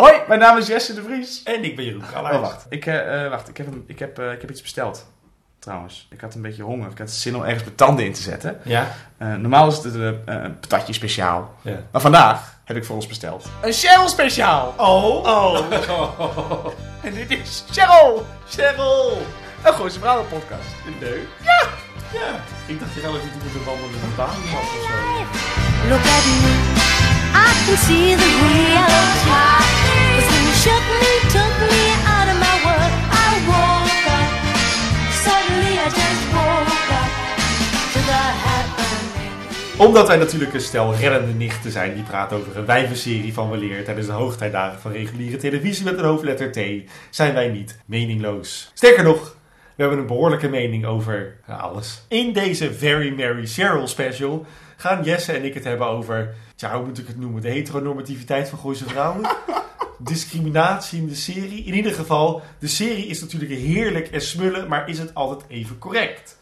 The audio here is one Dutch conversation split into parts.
Hoi, mijn naam is Jesse de Vries. En ik ben Jeroen. Oh, wacht. Ik, eh, eh, wacht. Ik heb, een, ik, heb, eh, ik heb iets besteld. Trouwens. Ik had een beetje honger. Ik had zin om ergens mijn tanden in te zetten. Ja? Eh, normaal is het een eh, een patatje speciaal. Ja. Maar vandaag heb ik voor ons besteld. Een Cheryl speciaal. Oh. Oh. en dit is Cheryl. Cheryl. Een Gooise Vrouwen podcast. Leuk. Ja. Ja. Ik dacht je gaat even moeten wandelen met een baan of zo. Look at me, I can see the you shook me, took me out of my world, I woke up. Suddenly I just woke up to the happening. Omdat wij natuurlijk een stel reddende nichten zijn die praten over een wijvenserie van weleer tijdens de hoogtijdagen van reguliere televisie met een hoofdletter T, zijn wij niet meningloos. Sterker nog, we hebben een behoorlijke mening over ja, alles. In deze Very Mary Cheryl special gaan Jesse en ik het hebben over, ja, hoe moet ik het noemen, de heteronormativiteit van Gooise vrouwen. Discriminatie in de serie. In ieder geval, de serie is natuurlijk heerlijk en smullen, maar is het altijd even correct?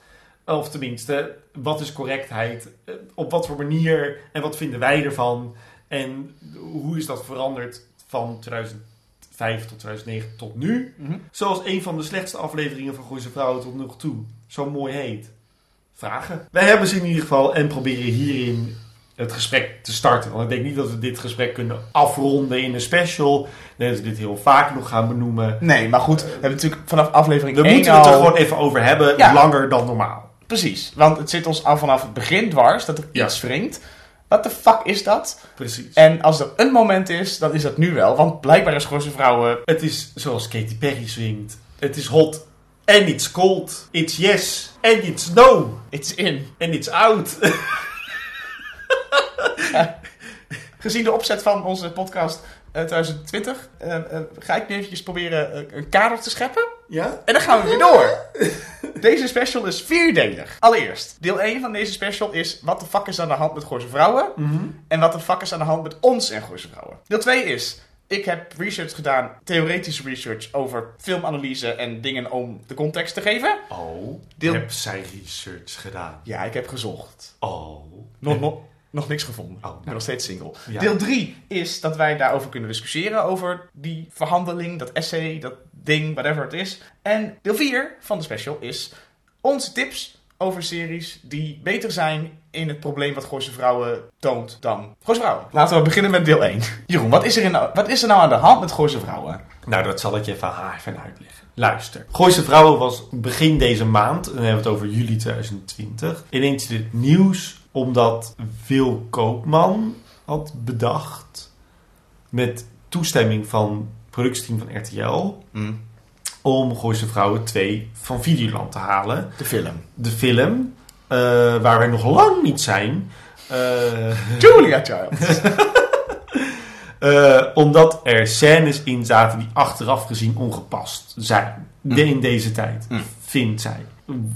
Of tenminste, wat is correctheid? Eh, Op wat voor manier? En wat vinden wij ervan? En hoe is dat veranderd van 2005 tot 2009 tot nu? Mhm. Zoals een van de slechtste afleveringen van Gooise Vrouwen tot nog toe zo mooi heet. Vragen. Wij hebben ze in ieder geval en proberen hierin het gesprek te starten. Want ik denk niet dat we dit gesprek kunnen afronden in een special. Denk dat we dit heel vaak nog gaan benoemen. Nee, maar goed. We hebben natuurlijk vanaf aflevering We 1 moeten het er gewoon even over hebben, Ja. langer dan normaal. Precies. Want het zit ons al vanaf het begin dwars dat er Ja. iets wringt. Wat de fuck is dat? Precies. En als er een moment is, dan is dat nu wel. Want blijkbaar is Gooise Vrouwen... Het is zoals Katy Perry swingt. Het is hot and it's cold. It's yes and it's no. It's in. And it's out. Gezien de opzet van onze podcast eh, 2020... eh, eh, ga ik nu eventjes proberen eh, een kader te scheppen. ja? En dan gaan we weer door. Deze special is vierdelig. Allereerst, deel 1 van deze special is... Wat de fuck is aan de hand met Gooise Vrouwen? En wat de fuck is aan de hand met ons en Gooise Vrouwen? Deel 2 is... Ik heb research gedaan, theoretische research over filmanalyse en dingen om de context te geven. Oh, Deel- heb zij research gedaan? Ja, ik heb gezocht. Oh. Nog, nog, nog niks gevonden. Oh, nou. ik ben nog steeds single. Ja. Deel 3 is dat wij daarover kunnen discussiëren. Over die verhandeling, dat essay, dat ding, whatever het is. En deel 4 van de special is onze tips over series die beter zijn in het probleem wat Gooise Vrouwen toont dan Gooise Vrouwen. Laten we beginnen met deel 1. Jeroen, wat is er, in, wat is er nou aan de hand met Gooise Vrouwen? Nou, dat zal ik je even, ah, even uitleggen. Luister. Gooise Vrouwen was begin deze maand, en dan hebben we het over juli 2020, ineens in het nieuws omdat Wil Koopman had bedacht, met toestemming van productieteam van RTL, om Gooise Vrouwen 2 van Videoland te halen. De film. De film, eh, waar wij nog lang niet zijn. eh, Julia Child. Eh, omdat er scènes in zaten die achteraf gezien ongepast zijn. De- in deze tijd, Mm. vindt zij.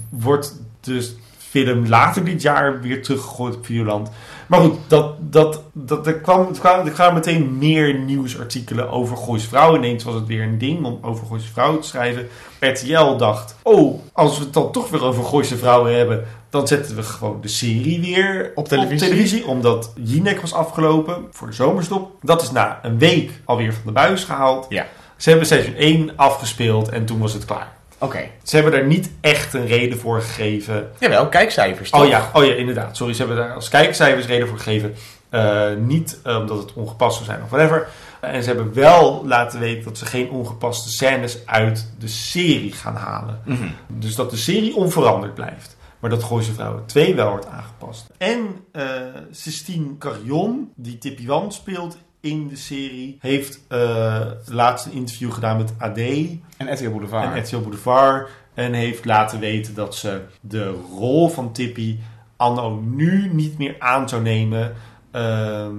Wordt de film later dit jaar weer teruggegooid op Videoland. Maar goed, dat, dat, dat, er, kwam, er kwamen- er kwamen meteen meer nieuwsartikelen over Gooise Vrouwen. Ineens was het weer een ding om over Gooise Vrouwen te schrijven. RTL dacht, oh, als we het dan toch weer over Gooise Vrouwen hebben... dan zetten we gewoon de serie weer Op televisie. omdat Jinek was afgelopen voor de zomerstop. Dat is na een week alweer van de buis gehaald. Ja. Ze hebben seizoen 1 afgespeeld en toen was het klaar. Oké. Ze hebben daar niet echt een reden voor gegeven. Jawel, kijkcijfers Oh toch? ja, oh ja, inderdaad. Sorry, ze hebben daar als kijkcijfers reden voor gegeven. Eh, niet eh, omdat het ongepast zou zijn of whatever. En ze hebben wel laten weten dat ze geen ongepaste scènes uit de serie gaan halen. Mhm. Dus dat de serie onveranderd blijft. Maar dat Gooise Vrouwen 2 wel wordt aangepast. En eh Sistine Carillon, die Tippy Wan speelt in de serie, heeft eh laatst een interview gedaan met AD En RTL Boulevard. en RTL Boulevard. En heeft laten weten dat ze de rol van Tippy anno nu niet meer aan zou nemen. Ehm,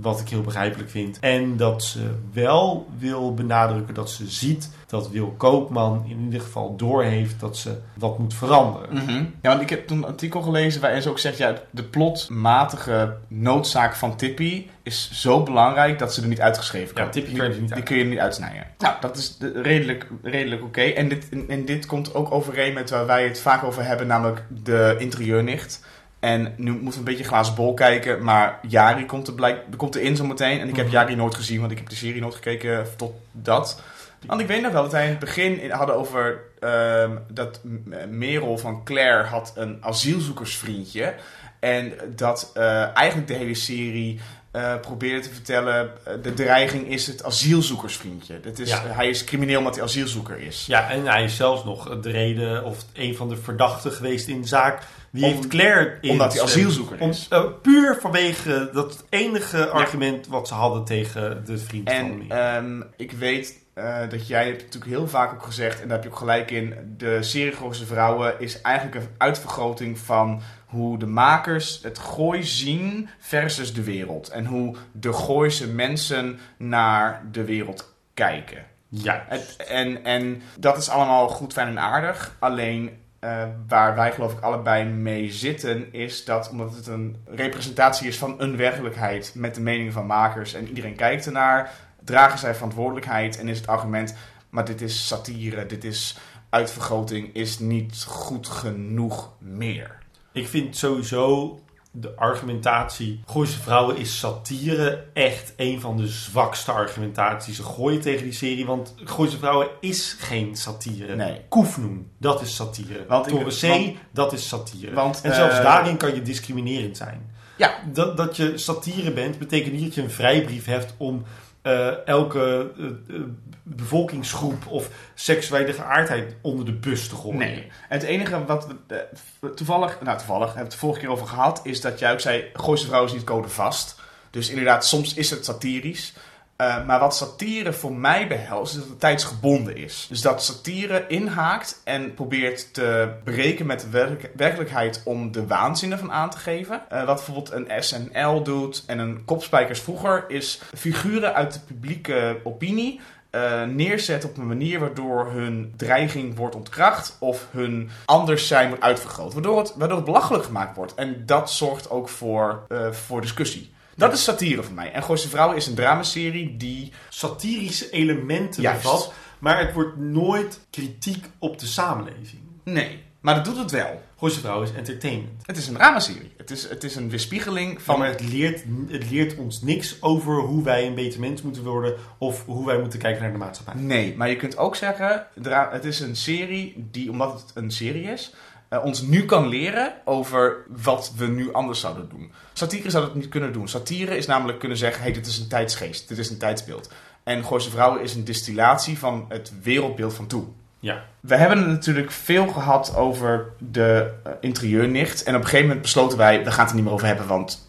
wat ik heel begrijpelijk vind. En dat ze wel wil benadrukken dat ze ziet dat Wil Koopman in ieder geval doorheeft dat ze wat moet veranderen. Mhm. Ja, want ik heb toen een artikel gelezen waarin ze ook zegt... Ja, de plotmatige noodzaak van Tippy is zo belangrijk dat ze er niet uitgeschreven kan. Ja, Tippy Die- kun je er niet Die kun je niet uitsnijden. Nou, dat is de- redelijk, redelijk oké. En, dit, en, en dit komt ook overeen met waar wij het vaak over hebben, namelijk de interieurnicht. En nu moeten we een beetje glazen bol kijken. Maar Jari komt er, blijk, komt erin zometeen. En ik heb Mhm. Jari nooit gezien, want ik heb de serie nooit gekeken tot dat. Want ik weet nog wel dat wij in het begin in- hadden over ehm, dat M- Merel van Claire had een asielzoekersvriendje. En dat eh, eigenlijk de hele serie eh, probeerde te vertellen: eh, de dreiging is het asielzoekersvriendje. Dat is, Ja. Hij is crimineel omdat hij asielzoeker is. Ja, en hij is zelfs nog de reden of een van de verdachten geweest in de zaak. Om- heeft Claire in omdat hij het- asielzoeker is. eh, puur vanwege dat enige argument wat ze hadden tegen de vriend van En ehm, ik weet eh, dat jij hebt natuurlijk heel vaak ook gezegd, en daar heb je ook gelijk in, de serie Gooise Vrouwen is eigenlijk een uitvergroting van hoe de makers het gooi zien versus de wereld. En hoe de Gooise mensen naar de wereld kijken. ja, en, en dat is allemaal goed, fijn en aardig. Alleen eh, waar wij geloof ik allebei mee zitten, is dat omdat het een representatie is van een werkelijkheid met de meningen van makers en iedereen kijkt ernaar, dragen zij verantwoordelijkheid en is het argument, maar dit is satire, dit is uitvergroting, is niet goed genoeg meer. Ik vind sowieso de argumentatie Gooise Vrouwen is satire echt een van de zwakste argumentaties. Ze gooien tegen die serie, want Gooise Vrouwen is geen satire. Nee. Koefnoem, dat is satire. Want Toren C, dat is satire. Want, en zelfs eh, daarin kan je discriminerend zijn. Ja. Dat, dat je satire bent, betekent niet dat je een vrijbrief hebt om eh, elke eh, eh, bevolkingsgroep of seksuele geaardheid onder de bus te gooien. Nee. Het enige wat we toevallig, nou toevallig, hebben we het vorige keer over gehad, is dat jij ook zei, Gooise Vrouw is niet codevast. Dus inderdaad, soms is het satirisch. Eh, maar wat satire voor mij behelst, is dat het tijdsgebonden is. Dus dat satire inhaakt en probeert te breken met de werk- werkelijkheid om de waanzin ervan aan te geven. Eh, wat bijvoorbeeld een SNL doet en een Kopspijkers vroeger, is figuren uit de publieke opinie eh, neerzet op een manier waardoor hun dreiging wordt ontkracht of hun anders zijn wordt uitvergroot. Waardoor het, waardoor het belachelijk gemaakt wordt. En dat zorgt ook voor, voor discussie. Dat is satire voor mij. En Gooise Vrouwen is een dramaserie die... Satirische elementen Juist. bevat, maar het wordt nooit kritiek op de samenleving. Nee, maar dat doet het wel. Gooise Vrouwen is entertainment. Het is een dramaserie. Het is, het is een weerspiegeling Van, maar het leert, het leert ons niks over hoe wij een beter mens moeten worden of hoe wij moeten kijken naar de maatschappij. Nee, maar je kunt ook zeggen, het is een serie die, omdat het een serie is, eh, ons nu kan leren over wat we nu anders zouden doen. Satire zou dat niet kunnen doen. Satire is namelijk kunnen zeggen, hey, dit is een tijdsgeest, dit is een tijdsbeeld. En Gooise Vrouwen is een distillatie van het wereldbeeld van toen. Ja. We hebben het natuurlijk veel gehad over de eh, interieurnicht. En op een gegeven moment besloten wij, we gaan het er niet meer over hebben, want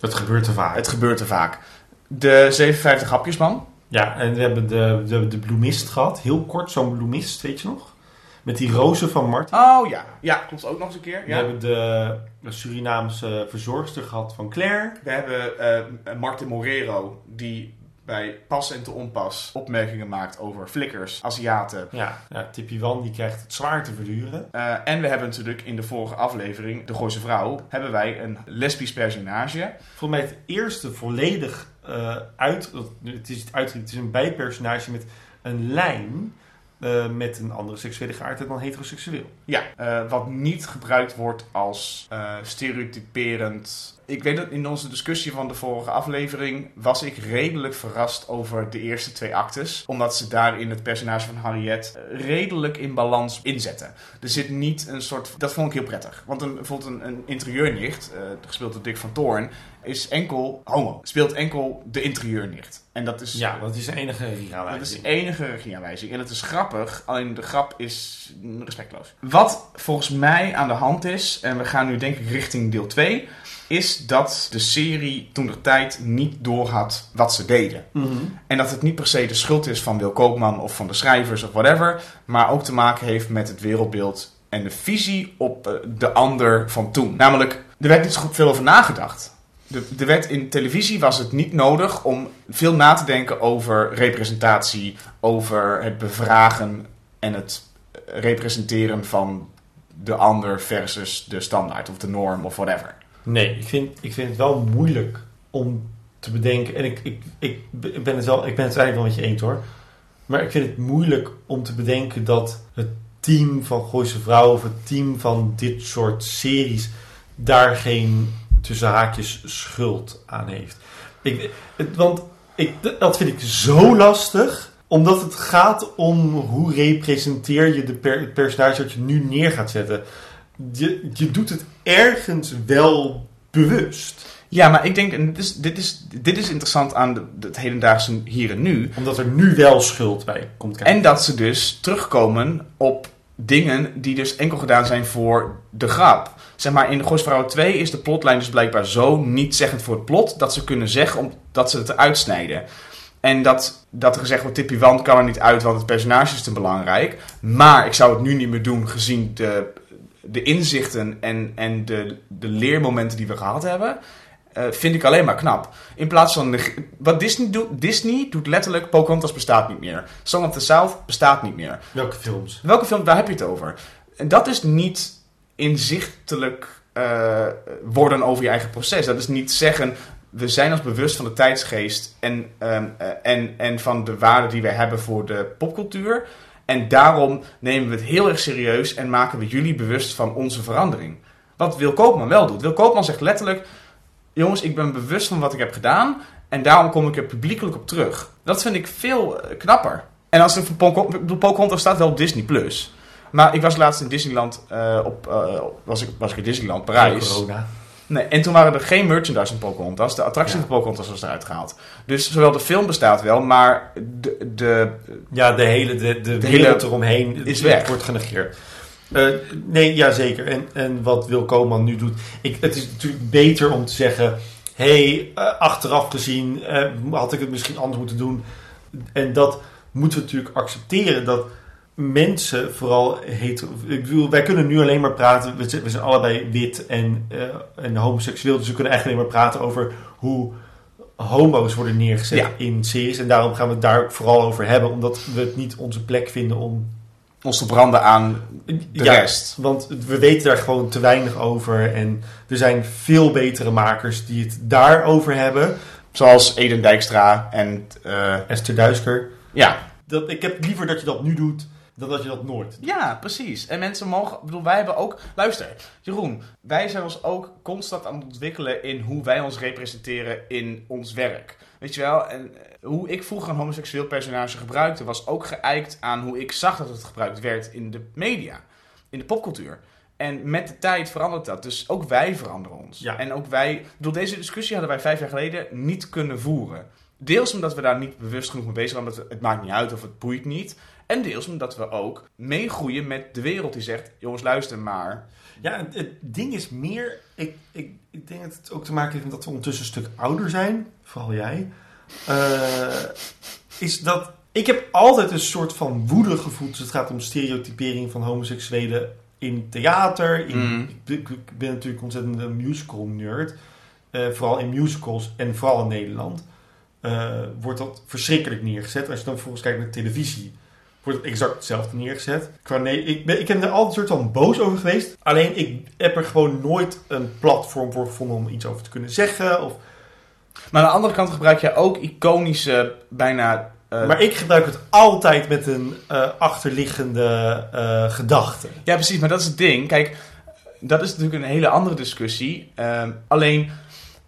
Dat gebeurt te vaak. het gebeurt te vaak. De 57 hapjesman. Ja, en we hebben de, de, de bloemist gehad. Heel kort, zo'n bloemist, weet je nog? Met die rozen van Martin. Oh ja, ja, klopt ook nog eens een keer. We Ja. hebben de, de Surinaamse verzorgster gehad van Claire. We hebben eh, Martin Morero, die bij pas en te onpas opmerkingen maakt over flikkers, Aziaten. Ja, ja Tippy Wan die krijgt het zwaar te verduren. Eh, en we hebben natuurlijk in de vorige aflevering, De Gooise Vrouw, hebben wij een lesbisch personage. Volgens mij het eerste volledig eh, uit... Het is, niet uit, het is een bijpersonage met een lijn... eh, met een andere seksuele geaardheid dan heteroseksueel. Ja, eh, wat niet gebruikt wordt als eh, stereotyperend. Ik weet dat in onze discussie van de vorige aflevering was ik redelijk verrast over de eerste twee actes. Omdat ze daarin het personage van Harriet eh, redelijk in balans inzetten. Er zit niet een soort. Dat vond ik heel prettig. Want een, bijvoorbeeld een, een interieurnicht, eh, gespeeld door Dick van Toorn, is enkel homo. Speelt enkel de interieurnicht. En dat is. Ja, dat is de enige Dat is regieaanwijzing. de enige regieaanwijzing. En het is grappig, alleen de grap is respectloos. Wat volgens mij aan de hand is, en we gaan nu denk ik richting deel 2, is dat de serie toen de tijd niet doorhad wat ze deden. Mhm. En dat het niet per se de schuld is van Wil Koopman of van de schrijvers of whatever, maar ook te maken heeft met het wereldbeeld en de visie op eh, de ander van toen. Namelijk, er werd niet zo veel over nagedacht. De, de werd in televisie was het niet nodig om veel na te denken over representatie, over het bevragen en het eh, representeren van de ander versus de standaard of de norm of whatever. Nee, ik vind, ik vind het wel moeilijk om te bedenken. En ik, ik, ik ben het wel, ik ben het eigenlijk wel met je eens hoor. Maar ik vind het moeilijk om te bedenken dat het team van Gooise Vrouwen of het team van dit soort series daar geen tussen haakjes schuld aan heeft. Ik, want ik, dat vind ik zo lastig, omdat het gaat om hoe representeer je de per, het personage dat je nu neer gaat zetten. Je, je doet het ergens wel bewust. Ja, maar ik denk, en dit is, dit is, dit is interessant aan de, het hedendaagse hier en nu. Omdat er nu wel schuld bij komt kijken. En dat ze dus terugkomen op dingen die dus enkel gedaan zijn voor de grap. Zeg maar, in Gooisvrouw 2 is de plotlijn dus blijkbaar zo niet zeggend voor het plot... dat ze kunnen zeggen om, dat ze het eruit snijden. En dat, dat er gezegd wordt, Tippy Wand kan er niet uit, want het personage is te belangrijk. Maar ik zou het nu niet meer doen, gezien de, de inzichten en, en de, de leermomenten die we gehad hebben... eh, vind ik alleen maar knap. In plaats van... de- wat Disney doet... Disney doet letterlijk... Pocahontas bestaat niet meer. Song of the South bestaat niet meer. Welke films? Welke film, waar heb je het over? En dat is niet inzichtelijk eh, worden over je eigen proces. Dat is niet zeggen, we zijn ons bewust van de tijdsgeest en, ehm, eh, en, en van de waarde die we hebben voor de popcultuur. En daarom nemen we het heel erg serieus en maken we jullie bewust van onze verandering. Wat Wil Koopman wel doet. Wil Koopman zegt letterlijk, jongens, ik ben bewust van wat ik heb gedaan en daarom kom ik er publiekelijk op terug. Dat vind ik veel eh, knapper. En als voor Pocahontas, staat wel op Disney+. Plus. Maar ik was laatst in Disneyland, eh, op, eh, was, ik, was ik in Disneyland, Parijs. Corona. Nee, en toen waren er geen merchandise van Pocahontas. De attractie Ja. van Pocahontas was eruit gehaald. Dus zowel de film bestaat wel, maar de, de, Ja, de hele, de, de, De wereld hele eromheen is weg. wordt genegeerd. Eh, nee, ja zeker. En, en wat Wil Koopman nu doet. Ik, het is natuurlijk beter om te zeggen... hey, eh, achteraf gezien eh, had ik het misschien anders moeten doen. En dat moeten we natuurlijk accepteren. Dat mensen, vooral hetero... Ik bedoel, wij kunnen nu alleen maar praten... We zijn, we zijn allebei wit en, eh, en homoseksueel. Dus we kunnen eigenlijk alleen maar praten over hoe homo's worden neergezet Ja. in series. En daarom gaan we het daar ook vooral over hebben. Omdat we het niet onze plek vinden om... ons te branden aan de Ja, rest. Want we weten daar gewoon te weinig over. En er zijn veel betere makers die het daarover hebben. Zoals Eden Dijkstra en... eh, Esther Duisker. ja, Dat, ik heb liever dat je dat nu doet dan dat je dat nooit doet. Ja, precies. En mensen mogen, ik bedoel, wij hebben ook, luister, Jeroen, wij zijn ons ook constant aan het ontwikkelen in hoe wij ons representeren in ons werk. Weet je wel, en eh, hoe ik vroeger een homoseksueel personage gebruikte, was ook geëikt aan hoe ik zag dat het gebruikt werd in de media, in de popcultuur. En met de tijd verandert dat. Dus ook wij veranderen ons. Ja. En ook wij, bedoel, deze discussie hadden wij vijf jaar geleden niet kunnen voeren. Deels omdat we daar niet bewust genoeg mee bezig waren, omdat we- het maakt niet uit of het boeit niet. En deels omdat we ook meegroeien met de wereld die zegt: jongens, luister maar. Ja, het, het ding is meer... Ik, ik, ik denk dat het ook te maken heeft met dat we ondertussen een stuk ouder zijn. Vooral jij. Eh, is dat... Ik heb altijd een soort van woede gevoeld als het gaat om stereotypering van homoseksuelen in theater. In, Mm. ik, ben- ik ben natuurlijk ontzettend een musical nerd. Eh, vooral in musicals en vooral in Nederland. eh, wordt dat verschrikkelijk neergezet. Als je dan vervolgens kijkt naar televisie, wordt het exact hetzelfde neergezet. Qua nee, ik, ben, ik ben er altijd een soort van boos over geweest. Alleen ik heb er gewoon nooit een platform voor gevonden om iets over te kunnen zeggen. Of, Maar aan de andere kant gebruik je ook iconische, bijna. eh, maar ik gebruik het altijd met een eh, achterliggende eh, gedachte. Ja, precies, maar dat is het ding. Kijk, dat is natuurlijk een hele andere discussie. Ehm, alleen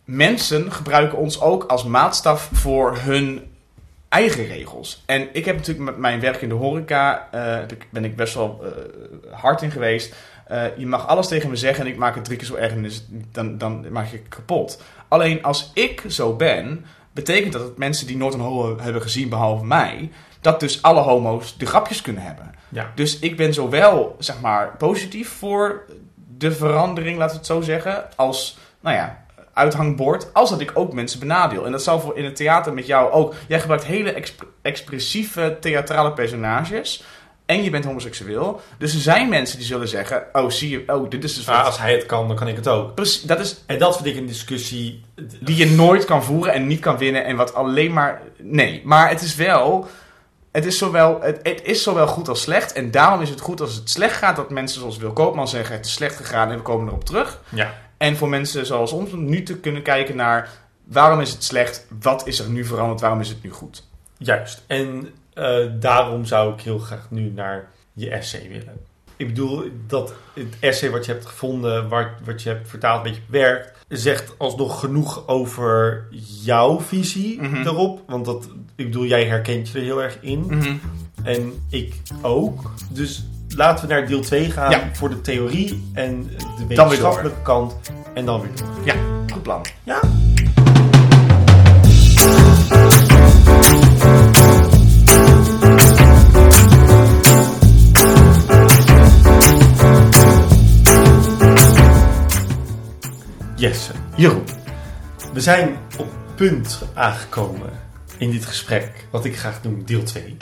mensen gebruiken ons ook als maatstaf voor hun eigen regels. En ik heb natuurlijk met mijn werk in de horeca, daar ben ik best wel eh, hard in geweest. Eh, je mag alles tegen me zeggen en ik maak het drie keer zo erg en dus dan, dan maak je het kapot. Alleen als ik zo ben, betekent dat dat mensen die nooit een homo hebben gezien behalve mij, dat dus alle homo's de grapjes kunnen hebben. Ja. Dus ik ben zowel, zeg maar, positief voor de verandering, laten we het zo zeggen, als, nou ja, uithangbord, als dat ik ook mensen benadeel. En dat zal voor in het theater met jou ook. Jij gebruikt hele exp- expressieve theatrale personages. En je bent homoseksueel. Dus er zijn mensen die zullen zeggen: Oh, zie je, oh, dit is dus wat. Als hij het kan, dan kan ik het ook. Precies, dat is En dat vind ik een discussie. die je nooit kan voeren en niet kan winnen. En wat alleen maar. Nee, maar het is wel. Het is, zowel, het, het is zowel goed als slecht. En daarom is het goed als het slecht gaat dat mensen zoals Wil Koopman zeggen: Het is slecht gegaan en we komen erop terug. Ja. En voor mensen zoals ons nu te kunnen kijken naar waarom is het slecht, wat is er nu veranderd, waarom is het nu goed. Juist. En eh, daarom zou ik heel graag nu naar je essay willen. ik bedoel, dat het essay wat je hebt gevonden, waar, wat je hebt vertaald, een beetje bewerkt, zegt alsnog genoeg over jouw visie Mhm. erop. Want dat, ik bedoel, jij herkent je er heel erg in. Mhm. En ik ook. Dus laten we naar deel 2 gaan Ja. voor de theorie en de wetenschappelijke kant. En dan weer. Ja, goed plan. Ja. Yes, Jeroen. We zijn op punt aangekomen in dit gesprek, wat ik graag noem deel 2.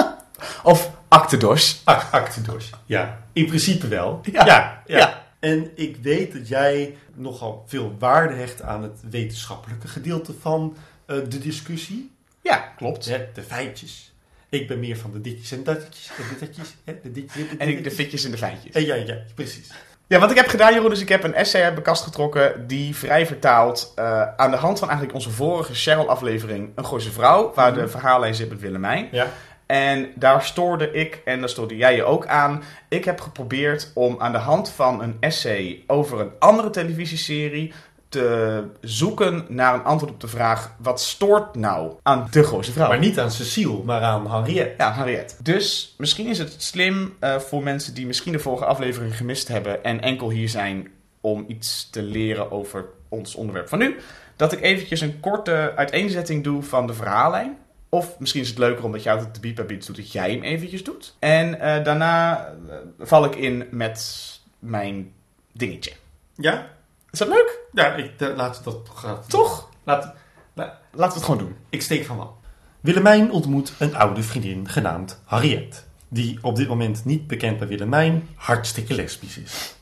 Of Actedos. Ac Actedors. Ja, in principe wel. Ja. Ja, ja. Ja. En ik weet dat jij nogal veel waarde hecht aan het wetenschappelijke gedeelte van eh, de discussie. Ja, klopt. Hè, de feitjes. Ik ben meer van de ditjes en datjes. En de. Hè, de ditjes en de ik fitjes en de feitjes. Eh, Ja, ja, precies. Ja, wat ik heb gedaan, Jeroen, is ik heb een essay uit mijn kast getrokken die vrij vertaald eh, aan de hand van eigenlijk onze vorige Cheryl-aflevering Een Gooise Vrouw, waar de verhaallijn zit met Willemijn. Ja. En daar stoorde ik, en daar stoorde jij je ook aan, ik heb geprobeerd om aan de hand van een essay over een andere televisieserie te zoeken naar een antwoord op de vraag, wat stoort nou aan de Gooise Vrouw? Maar niet aan Cecile, maar aan Henriette. Ja, Harriet. Dus misschien is het slim eh, voor mensen die misschien de vorige aflevering gemist hebben en enkel hier zijn om iets te leren over ons onderwerp van nu, dat ik eventjes een korte uiteenzetting doe van de verhaallijn. Of misschien is het leuker omdat jij altijd de beat bij beat doet, dat jij hem eventjes doet. En eh, daarna eh, val ik in met mijn dingetje. Ja? Is dat leuk? Ja, ik, laten we dat gaan. Toch? Laat, Laten we het gewoon doen. Ik steek van wal. Willemijn ontmoet een oude vriendin genaamd Harriet. Die op dit moment niet bekend bij Willemijn hartstikke lesbisch is.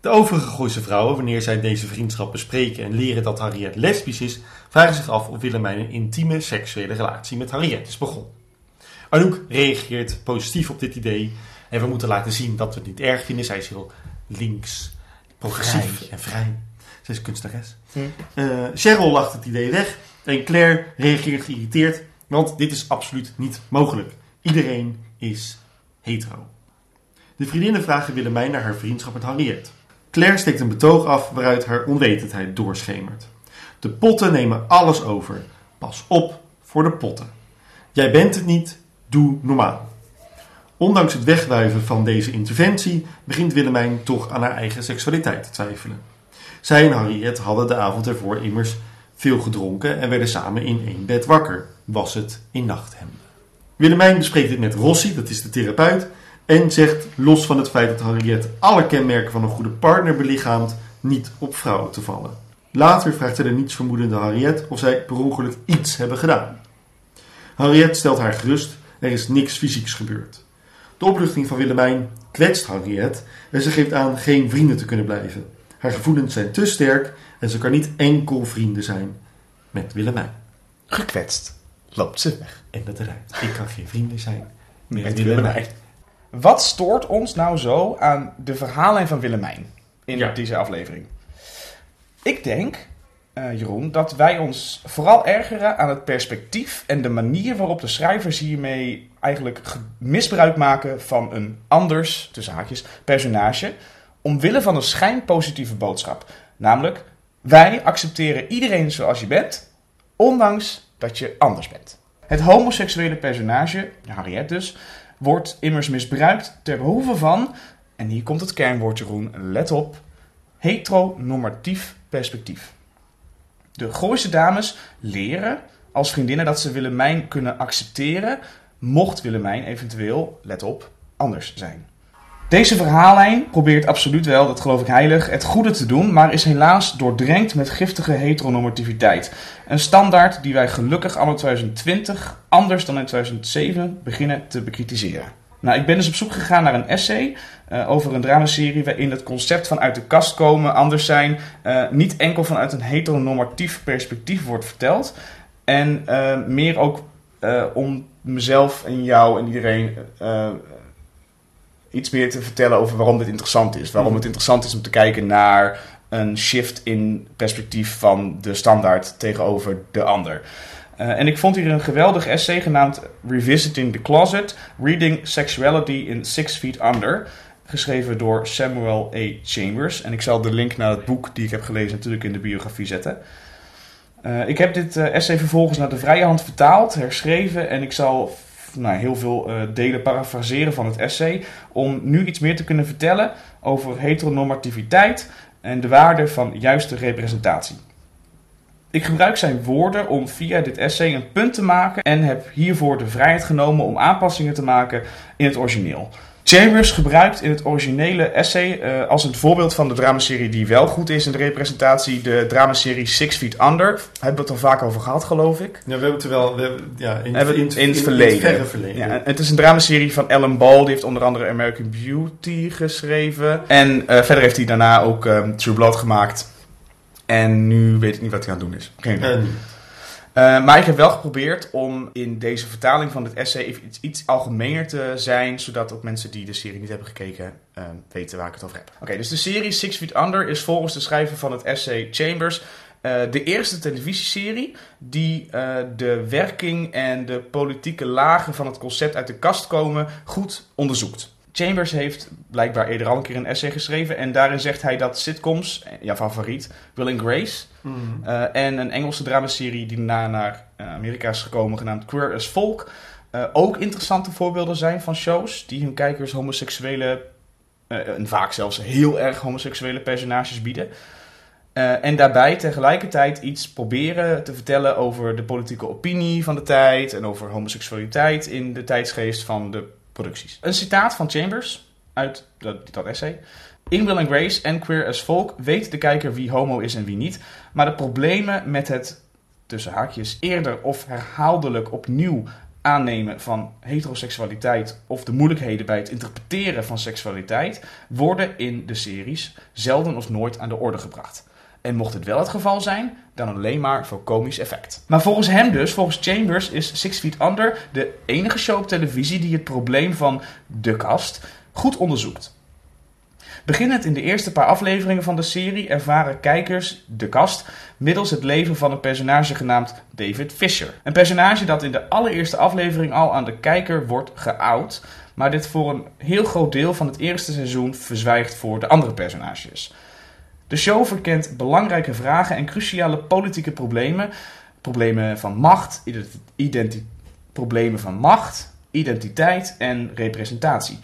De overige Gooise vrouwen, wanneer zij deze vriendschap bespreken en leren dat Harriet lesbisch is, vragen zich af of Willemijn een intieme seksuele relatie met Harriet is begonnen. Anouk reageert positief op dit idee en we moeten laten zien dat we het niet erg vinden. Zij is heel links, progressief Vrij. en vrij. Zij is kunstenares. Hm. Eh, Cheryl lacht het idee weg en Claire reageert geïrriteerd, want dit is absoluut niet mogelijk. Iedereen is hetero. De vriendinnen vragen Willemijn naar haar vriendschap met Harriet. Claire steekt een betoog af waaruit haar onwetendheid doorschemert. De potten nemen alles over. Pas op voor de potten. Jij bent het niet, doe normaal. Ondanks het wegwuiven van deze interventie begint Willemijn toch aan haar eigen seksualiteit te twijfelen. Zij en Harriet hadden de avond ervoor immers veel gedronken en werden samen in één bed wakker. Was het in nachthemden. Willemijn bespreekt dit met Rossi, dat is de therapeut, en zegt los van het feit dat Harriet alle kenmerken van een goede partner belichaamt, niet op vrouwen te vallen. Later vraagt zij de nietsvermoedende Harriet of zij per ongeluk iets hebben gedaan. Harriet stelt haar gerust, er is niks fysieks gebeurd. De opluchting van Willemijn kwetst Harriet en ze geeft aan geen vrienden te kunnen blijven. Haar gevoelens zijn te sterk en ze kan niet enkel vrienden zijn met Willemijn. Gekwetst. Loopt ze weg. En dat eruit. Ik kan geen vrienden zijn met, Met Willemijn. Willemijn. Wat stoort ons nou zo aan de verhaallijn van Willemijn in Ja. deze aflevering? Ik denk, eh, Jeroen, dat wij ons vooral ergeren aan het perspectief en de manier waarop de schrijvers hiermee eigenlijk ge- misbruik maken van een anders, tussen haakjes, personage, omwille van een schijnpositieve boodschap. Namelijk, wij accepteren iedereen zoals je bent, ondanks dat je anders bent. Het homoseksuele personage, Harriet dus, wordt immers misbruikt ter behoeve van, en hier komt het kernwoord Jeroen, let op, heteronormatief perspectief. De Gooise dames leren als vriendinnen dat ze Willemijn kunnen accepteren, mocht Willemijn eventueel, let op, anders zijn. Deze verhaallijn probeert absoluut wel, dat geloof ik heilig, het goede te doen, maar is helaas doordrenkt met giftige heteronormativiteit. Een standaard die wij gelukkig anno 2020 anders dan in 2007 beginnen te bekritiseren. Nou, ik ben dus op zoek gegaan naar een essay eh, over een dramaserie waarin het concept van uit de kast komen, anders zijn, eh, niet enkel vanuit een heteronormatief perspectief wordt verteld. En eh, meer ook om mezelf en jou en iedereen iets meer te vertellen over waarom dit interessant is. Waarom het interessant is om te kijken naar een shift in perspectief van de standaard tegenover de ander. Eh, en ik vond hier een geweldig essay genaamd Revisiting the Closet: Reading Sexuality in Six Feet Under. Geschreven door Samuel A. Chambers. En ik zal de link naar het boek die ik heb gelezen natuurlijk in de biografie zetten. Eh, ik heb dit eh, essay vervolgens naar de vrije hand vertaald, herschreven en ik zal nou, heel veel delen parafraseren van het essay om nu iets meer te kunnen vertellen over heteronormativiteit en de waarde van juiste representatie. Ik gebruik zijn woorden om via dit essay een punt te maken en heb hiervoor de vrijheid genomen om aanpassingen te maken in het origineel. Chambers gebruikt in het originele essay eh, als een voorbeeld van de dramaserie die wel goed is in de representatie, de dramaserie Six Feet Under. Daar hebben we het al vaak over gehad, geloof ik. Ja, we hebben het er wel we hebben, ja, in, Hebben we in, het in het verleden. verleden. Ja, het is een dramaserie van Ellen Ball. Die heeft onder andere American Beauty geschreven. En eh, verder heeft hij daarna ook ehm, True Blood gemaakt. En nu weet ik niet wat hij aan het doen is. Geen idee. En, Eh, maar ik heb wel geprobeerd om in deze vertaling van dit essay even iets, iets algemener te zijn, zodat ook mensen die de serie niet hebben gekeken eh, weten waar ik het over heb. Oké, dus de serie Six Feet Under is volgens de schrijver van het essay Chambers eh, de eerste televisieserie die eh, de werking en de politieke lagen van het concept uit de kast komen goed onderzoekt. Chambers heeft blijkbaar eerder al een keer een essay geschreven en daarin zegt hij dat sitcoms, eh, ja favoriet, Will and Grace, mm, uh, en een Engelse dramaserie die daarna naar uh, Amerika is gekomen, genaamd Queer as Folk. Uh, ook interessante voorbeelden zijn van shows die hun kijkers homoseksuele, uh, en vaak zelfs heel erg homoseksuele personages bieden. Uh, en daarbij tegelijkertijd iets proberen te vertellen over de politieke opinie van de tijd en over homoseksualiteit in de tijdsgeest van de producties. Een citaat van Chambers uit dat, dat essay. In Will and Grace en Queer as Folk weet de kijker wie homo is en wie niet. Maar de problemen met het, tussen haakjes, eerder of herhaaldelijk opnieuw aannemen van heteroseksualiteit of de moeilijkheden bij het interpreteren van seksualiteit worden in de series zelden of nooit aan de orde gebracht. En mocht het wel het geval zijn, dan alleen maar voor komisch effect. Maar volgens hem dus, volgens Chambers, is Six Feet Under de enige show op televisie die het probleem van de kast goed onderzoekt. Beginnend in de eerste paar afleveringen van de serie ervaren kijkers de kast middels het leven van een personage genaamd David Fisher. Een personage dat in de allereerste aflevering al aan de kijker wordt geout, maar dit voor een heel groot deel van het eerste seizoen verzwijgt voor de andere personages. De show verkent belangrijke vragen en cruciale politieke problemen. Problemen van macht, problemen van macht, identiteit en representatie.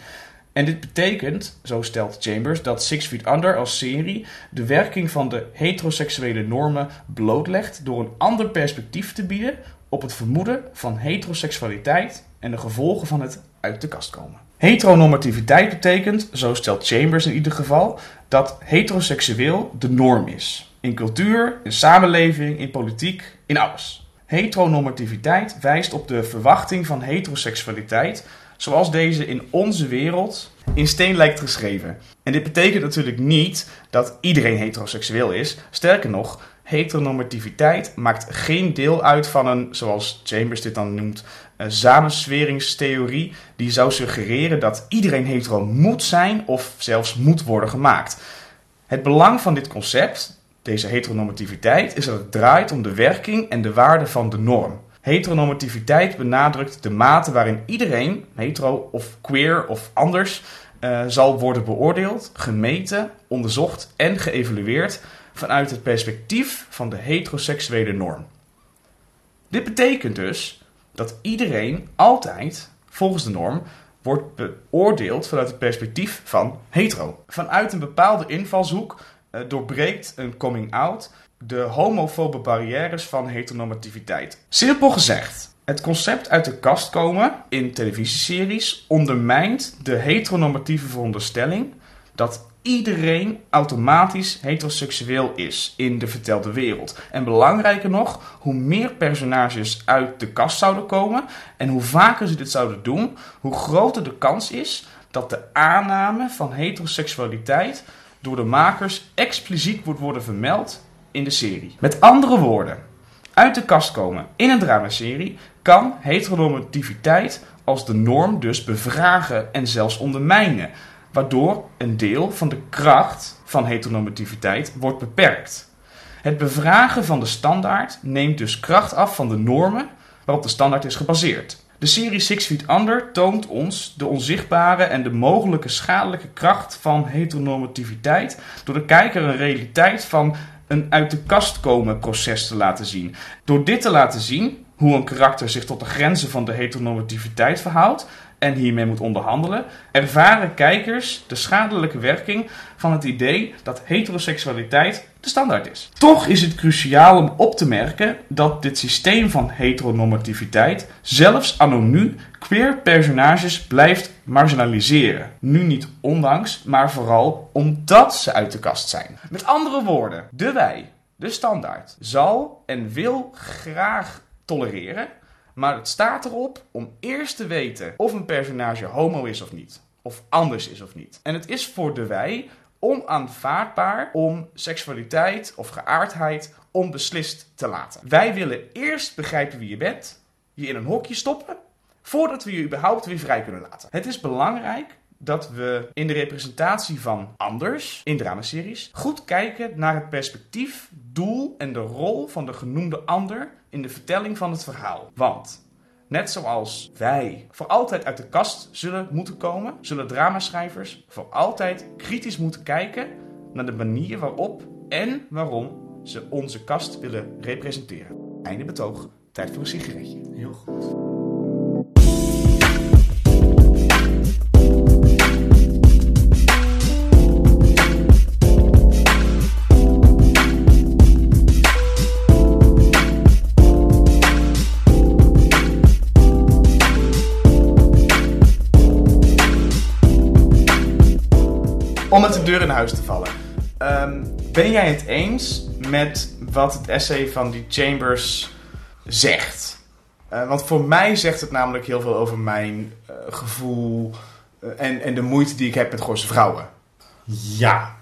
En dit betekent, zo stelt Chambers, dat Six Feet Under als serie de werking van de heteroseksuele normen blootlegt door een ander perspectief te bieden op het vermoeden van heteroseksualiteit en de gevolgen van het uit de kast komen. Heteronormativiteit betekent, zo stelt Chambers in ieder geval, dat heteroseksueel de norm is. In cultuur, in samenleving, in politiek, in alles. Heteronormativiteit wijst op de verwachting van heteroseksualiteit zoals deze in onze wereld in steen lijkt geschreven. En dit betekent natuurlijk niet dat iedereen heteroseksueel is. Sterker nog, heteronormativiteit maakt geen deel uit van een, zoals Chambers dit dan noemt, een samensweringstheorie die zou suggereren dat iedereen hetero moet zijn of zelfs moet worden gemaakt. Het belang van dit concept, deze heteronormativiteit, is dat het draait om de werking en de waarde van de norm. Heteronormativiteit benadrukt de mate waarin iedereen, hetero of queer of anders, uh, zal worden beoordeeld, gemeten, onderzocht en geëvalueerd vanuit het perspectief van de heteroseksuele norm. Dit betekent dus dat iedereen altijd, volgens de norm, wordt beoordeeld vanuit het perspectief van hetero. Vanuit een bepaalde invalshoek uh, doorbreekt een coming out de homofobe barrières van heteronormativiteit. Simpel gezegd, het concept uit de kast komen in televisieseries ondermijnt de heteronormatieve veronderstelling dat iedereen automatisch heteroseksueel is in de vertelde wereld. En belangrijker nog, hoe meer personages uit de kast zouden komen en hoe vaker ze dit zouden doen, hoe groter de kans is dat de aanname van heteroseksualiteit door de makers expliciet wordt worden vermeld in de serie. Met andere woorden, uit de kast komen in een dramaserie kan heteronormativiteit als de norm dus bevragen en zelfs ondermijnen, waardoor een deel van de kracht van heteronormativiteit wordt beperkt. Het bevragen van de standaard neemt dus kracht af van de normen waarop de standaard is gebaseerd. De serie Six Feet Under toont ons de onzichtbare en de mogelijke schadelijke kracht van heteronormativiteit door de kijker een realiteit van een uit de kast komen proces te laten zien. Door dit te laten zien, hoe een karakter zich tot de grenzen van de heteronormativiteit verhoudt en hiermee moet onderhandelen, ervaren kijkers de schadelijke werking van het idee dat heteroseksualiteit de standaard is. Toch is het cruciaal om op te merken dat dit systeem van heteronormativiteit zelfs anno nu queer personages blijft marginaliseren. Nu niet ondanks, maar vooral omdat ze uit de kast zijn. Met andere woorden, de wij, de standaard, zal en wil graag tolereren, maar het staat erop om eerst te weten of een personage homo is of niet. Of anders is of niet. En het is voor de wij onaanvaardbaar om seksualiteit of geaardheid onbeslist te laten. Wij willen eerst begrijpen wie je bent, je in een hokje stoppen, voordat we je überhaupt weer vrij kunnen laten. Het is belangrijk dat we in de representatie van anders in dramaseries goed kijken naar het perspectief, doel en de rol van de genoemde ander in de vertelling van het verhaal. Want net zoals wij voor altijd uit de kast zullen moeten komen, zullen dramaschrijvers voor altijd kritisch moeten kijken naar de manier waarop en waarom ze onze kast willen representeren. Einde betoog. Tijd voor een sigaretje. Heel goed. Om met de deur in huis te vallen. Ehm, ben jij het eens met wat het essay van die Chambers zegt? Eh, want voor mij zegt het namelijk heel veel over mijn eh, gevoel eh, en, en de moeite die ik heb met Gooise vrouwen. Ja,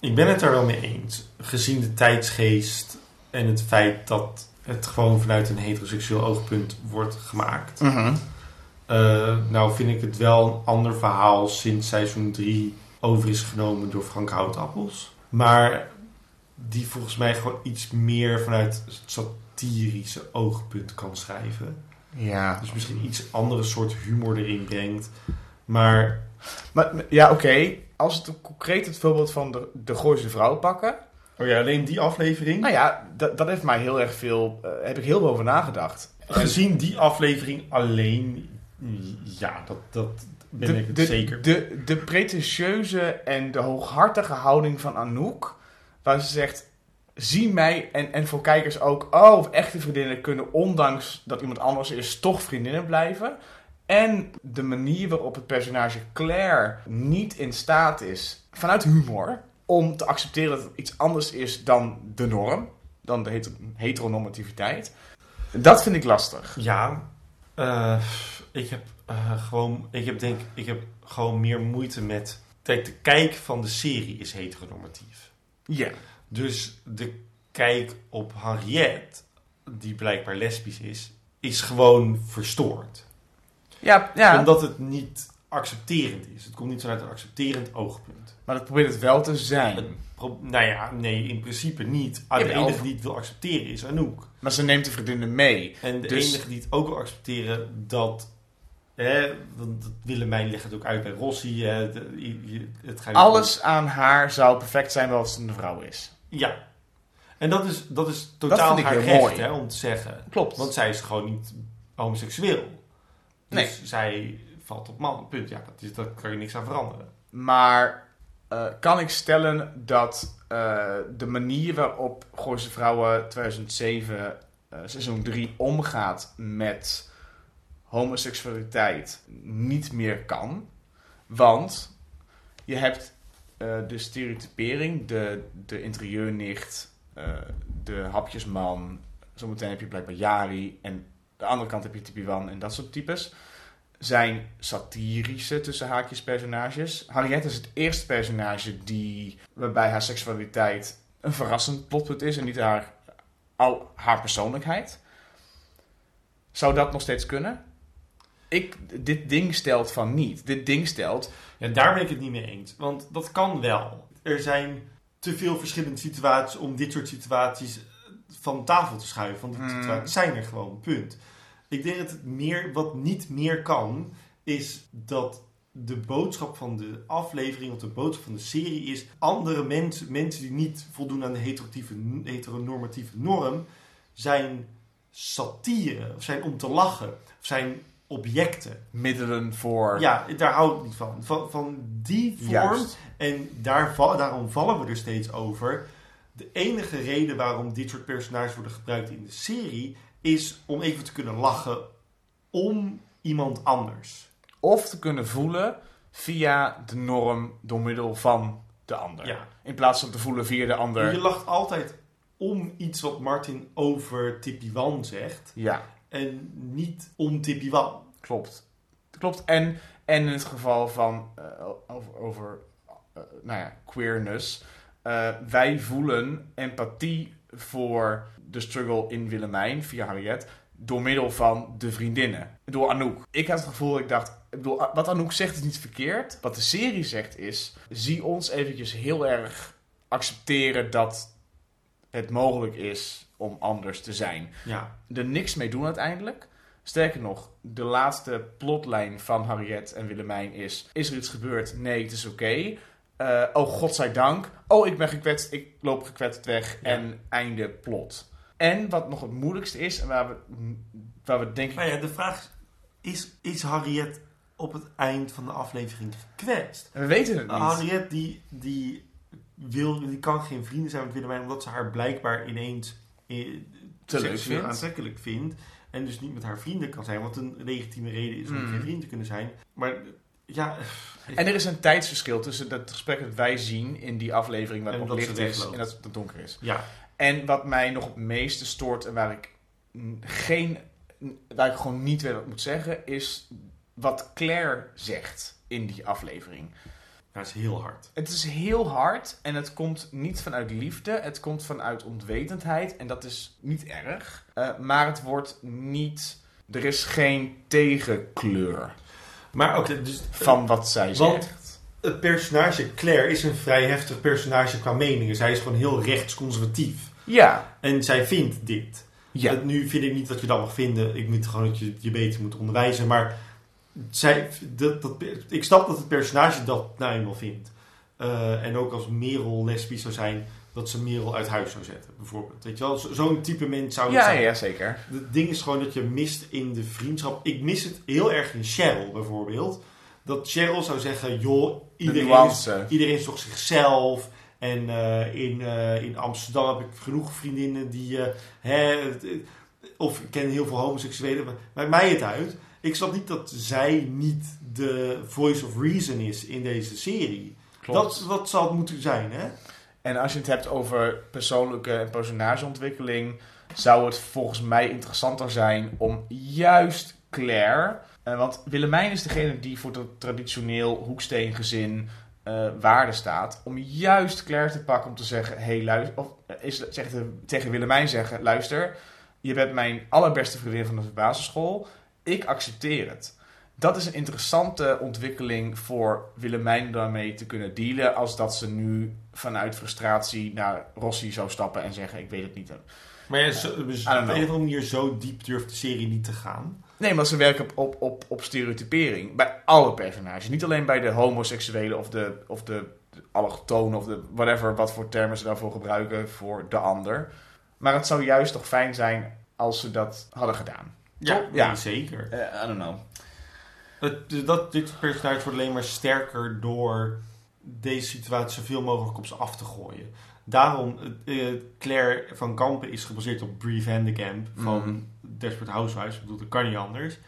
ik ben het er wel mee eens. Gezien de tijdsgeest en het feit dat het gewoon vanuit een heteroseksueel oogpunt wordt gemaakt. Eh, nou vind ik het wel een ander verhaal sinds seizoen 3 over is genomen door Frank Houtappels. Maar die volgens mij gewoon iets meer vanuit het satirische oogpunt kan schrijven. Ja. Dus misschien iets andere soort humor erin brengt. Maar Maar, ja, oké. Als we het concreet het voorbeeld van de, de Gooise vrouw pakken. oh ja, alleen die aflevering. Nou ja, dat, dat heeft mij heel erg veel... eh, heb ik heel veel over nagedacht. Gezien die aflevering alleen, ja, dat, dat ben de, ik het de, zeker. De, de pretentieuze en de hooghartige houding van Anouk. Waar ze zegt, zie mij en, en voor kijkers ook... Oh, echte vriendinnen kunnen ondanks dat iemand anders is toch vriendinnen blijven. En de manier waarop het personage Claire niet in staat is, vanuit humor... om te accepteren dat het iets anders is dan de norm. Dan de heter- heteronormativiteit. Dat vind ik lastig. Ja, eh, ik heb eh, gewoon, ik heb denk, ik heb gewoon meer moeite met. Kijk, de kijk van de serie is heteronormatief. Ja. Dus de kijk op Henriette, die blijkbaar lesbisch is, is gewoon verstoord. Ja, ja. Omdat het niet accepterend is. Het komt niet vanuit een accepterend oogpunt. maar dat probeert het wel te zijn. Het nou ja, nee, in principe niet. Ah, de enige die het wil accepteren is Anouk. Maar ze neemt de vriendinnen mee. En de Dus- enige die het ook wil accepteren dat. Hè, dat, dat Willemijn legt het ook uit bij Rossi. hè, het gaat Alles aan haar zou perfect zijn wel als het een vrouw is. Ja. En dat is, dat is totaal ik haar recht mooi. hè, om te zeggen. Klopt. Want zij is gewoon niet homoseksueel. Dus Nee. zij valt op man. Punt. Ja, dat is, daar kan je niks aan veranderen. Maar eh, kan ik stellen dat eh, de manier waarop Gooise Vrouwen 2007 eh, seizoen 3 omgaat met homoseksualiteit niet meer kan? Want je hebt eh, de stereotypering, de, de interieurnicht, eh, de hapjesman. Zometeen heb je blijkbaar Jari. En de andere kant heb je Tipi Wan en dat soort types. Zijn satirische tussen haakjes personages. Harriet is het eerste personage die, waarbij haar seksualiteit een verrassend plotpunt is en niet haar, al haar persoonlijkheid. Zou dat nog steeds kunnen? Ik, dit ding stelt van niet. Dit ding stelt Ja, daar ben ik het niet mee eens. Want dat kan wel. Er zijn te veel verschillende situaties om dit soort situaties van tafel te schuiven. Want die Mm. situaties zijn er gewoon, punt. Ik denk dat het meer, wat niet meer kan, is dat de boodschap van de aflevering of de boodschap van de serie is andere mensen, mensen die niet voldoen aan de heteronormatieve norm, zijn satire, of zijn om te lachen, of zijn objecten. Middelen voor... Ja, daar hou ik niet van. Van, van die vorm Juist. en daar, daarom vallen we er steeds over. De enige reden waarom dit soort personages worden gebruikt in de serie is om even te kunnen lachen om iemand anders. Of te kunnen voelen via de norm door middel van de ander. Ja. In plaats van te voelen via de ander. Je lacht altijd om iets wat Martin over Tippy Wan zegt Ja, en niet om Tippy Wan. Klopt. Klopt. En, en in het geval van eh, over, over eh, nou ja, queerness. eh, wij voelen empathie voor de struggle in Willemijn via Harriet. Door middel van de vriendinnen. Door Anouk. Ik had het gevoel, ik dacht... Ik bedoel, wat Anouk zegt is niet verkeerd. Wat de serie zegt is... Zie ons eventjes heel erg accepteren dat het mogelijk is om anders te zijn. Ja, Er niks mee doen uiteindelijk. Sterker nog, de laatste plotlijn van Harriet en Willemijn is... Is er iets gebeurd? Nee, het is oké. Eh, oh, godzijdank. Oh, ik ben gekwetst. Ik loop gekwetst weg. Ja. En einde plot. En wat nog het moeilijkste is... En waar we, waar we denk ik... maar ja, de vraag is, is, Harriet op het eind van de aflevering gekwetst? We weten het niet. Harriet die, die, wil, die kan geen vrienden zijn met Willemijn omdat ze haar blijkbaar ineens eh, Te leuk vindt. aantrekkelijk vindt. En dus niet met haar vrienden kan zijn. Wat een legitieme reden is om Hmm. geen vriend te kunnen zijn. Maar ja, En er is een tijdsverschil tussen het gesprek dat wij zien in die aflevering... waar het nog licht is en dat het donker is. ja, En wat mij nog het meeste stoort en waar ik mm, geen, waar ik gewoon niet weet wat moet zeggen, is wat Claire zegt in die aflevering. Dat is heel hard. Het is heel hard en het komt niet vanuit liefde, het komt vanuit onwetendheid en dat is niet erg. Eh, maar het wordt niet, er is geen tegenkleur Maar oké, dus van wat zij Want- zegt. het personage Claire is een vrij heftig personage qua meningen. Zij is gewoon heel rechtsconservatief. Ja, En zij vindt dit. ja. Dat- nu vind ik niet dat je dat mag vinden. Ik vind gewoon dat je je beter moet onderwijzen. Maar zij, dat, dat, ik snap dat het personage dat nou eenmaal vindt. Eh, en ook als Merel lesbisch zou zijn, dat ze Merel uit huis zou zetten, bijvoorbeeld. Weet je wel, Zo- zo'n type mens zou het Ja, zijn. ja, zeker. Het ding is gewoon dat je mist in de vriendschap. Ik mis het heel erg in Cheryl bijvoorbeeld. Dat Cheryl zou zeggen, joh, De iedereen is, iedereen is toch zichzelf. En eh, in, eh, in Amsterdam heb ik genoeg vriendinnen die... hè, of ik ken heel veel homoseksuelen. Maar maakt mij het uit. Ik snap niet dat zij niet de voice of reason is in deze serie. Klopt. Dat, dat zal het moeten zijn, hè? En als je het hebt over persoonlijke en personageontwikkeling, zou het volgens mij interessanter zijn om juist Claire. eh, want Willemijn is degene die voor het traditioneel hoeksteengezin eh waarde staat. Om juist Claire te pakken om te zeggen: hey, luister. Of eh, is, zeg, tegen Willemijn zeggen: luister, je bent mijn allerbeste vriendin van de basisschool. Ik accepteer het. Dat is een interessante ontwikkeling voor Willemijn daarmee te kunnen dealen. Als dat ze nu vanuit frustratie naar Rossi zou stappen en zeggen: Ik weet het niet. Maar ja, zo, dus op een of andere manier zo diep durft de serie niet te gaan. Nee, maar ze werken op, op, op, op stereotypering. Bij alle personages. Niet alleen bij de homoseksuelen of de, of de, de allochtonen of de whatever, wat voor termen ze daarvoor gebruiken voor de ander. Maar het zou juist toch fijn zijn als ze dat hadden gedaan. Ja? Ja. zeker. Eh, I don't know. Dus dat, dit personage wordt alleen maar sterker door deze situatie zoveel mogelijk op ze af te gooien. Daarom, eh, Claire van Kampen is gebaseerd op Brie Van de Kamp van Mhm. Desperate Housewives. Ik bedoel, dat kan niet anders.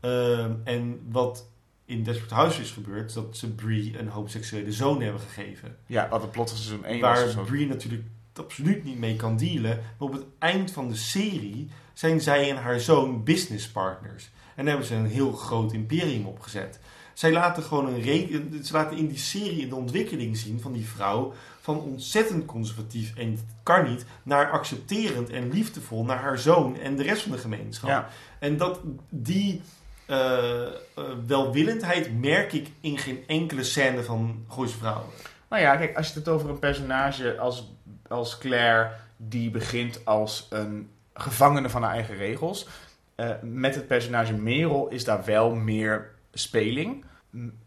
Ehm, en wat in Desperate Housewives is gebeurd, is dat ze Brie een homoseksuele zoon hebben gegeven. Ja, wat het plot van seizoen 1 was. Waar of zo. Brie natuurlijk absoluut niet mee kan dealen. Maar op het eind van de serie zijn zij en haar zoon businesspartners. En daar hebben ze een heel groot imperium opgezet. Zij laten gewoon een re- ze laten in die serie de ontwikkeling zien van die vrouw. Van ontzettend conservatief en kan niet, naar accepterend en liefdevol naar haar zoon en de rest van de gemeenschap. Ja. En dat, die eh, eh, welwillendheid merk ik in geen enkele scène van Gooise Vrouwen. Nou ja, kijk, als je het over een personage als, als Claire, die begint als een gevangene van haar eigen regels. eh, met het personage Merel is daar wel meer speling.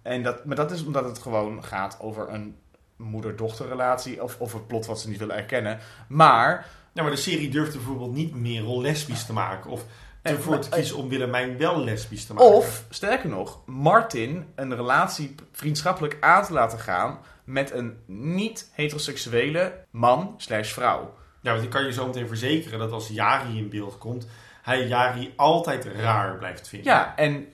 En dat, maar dat is omdat het gewoon gaat over een moeder-dochterrelatie of, of een plot wat ze niet willen erkennen. Maar Ja, maar de serie durfde bijvoorbeeld niet Merel lesbisch te maken. Of En- ervoor te maar- kiezen om Willemijn wel lesbisch te maken. Of, sterker nog, Martin een relatie vriendschappelijk aan te laten gaan met een niet-heteroseksuele man slash vrouw. Ja, want ik kan je zo meteen verzekeren dat als Jari in beeld komt, hij Jari altijd raar blijft vinden. Ja, en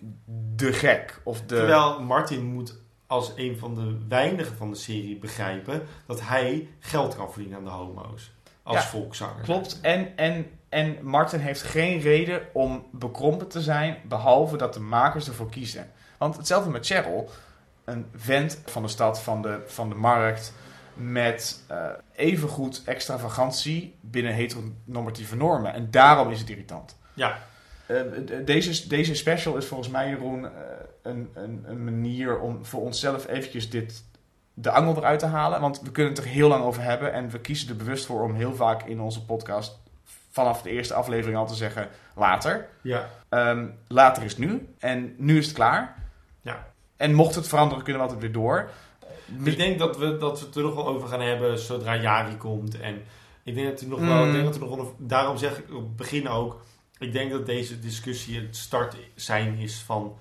de gek. Of de... Terwijl Martin moet als een van de weinigen van de serie begrijpen dat hij geld kan verdienen aan de homo's. Als Ja, volkszanger. Klopt. En, en, en Martin heeft geen reden om bekrompen te zijn, behalve dat de makers ervoor kiezen. Want hetzelfde met Cheryl, een vent van de stad, van de, van de markt, met eh, evengoed extravagantie binnen heteronormatieve normen. En daarom is het irritant. Ja, d- deze, deze special is volgens mij, Jeroen, eh, een, een, een manier om voor onszelf eventjes dit, de angel eruit te halen. Want we kunnen het er heel lang over hebben. En we kiezen er bewust voor om heel vaak in onze podcast vanaf de eerste aflevering al te zeggen later. ja. Ehm, later is nu. En nu is het klaar. Ja. En mocht het veranderen, kunnen we altijd weer door. Ik denk dat we, dat we het er nog wel over gaan hebben zodra Jari komt. En ik denk dat er nog wel, ik denk dat er nog wel, daarom zeg ik op het begin ook, ik denk dat deze discussie het start zijn is van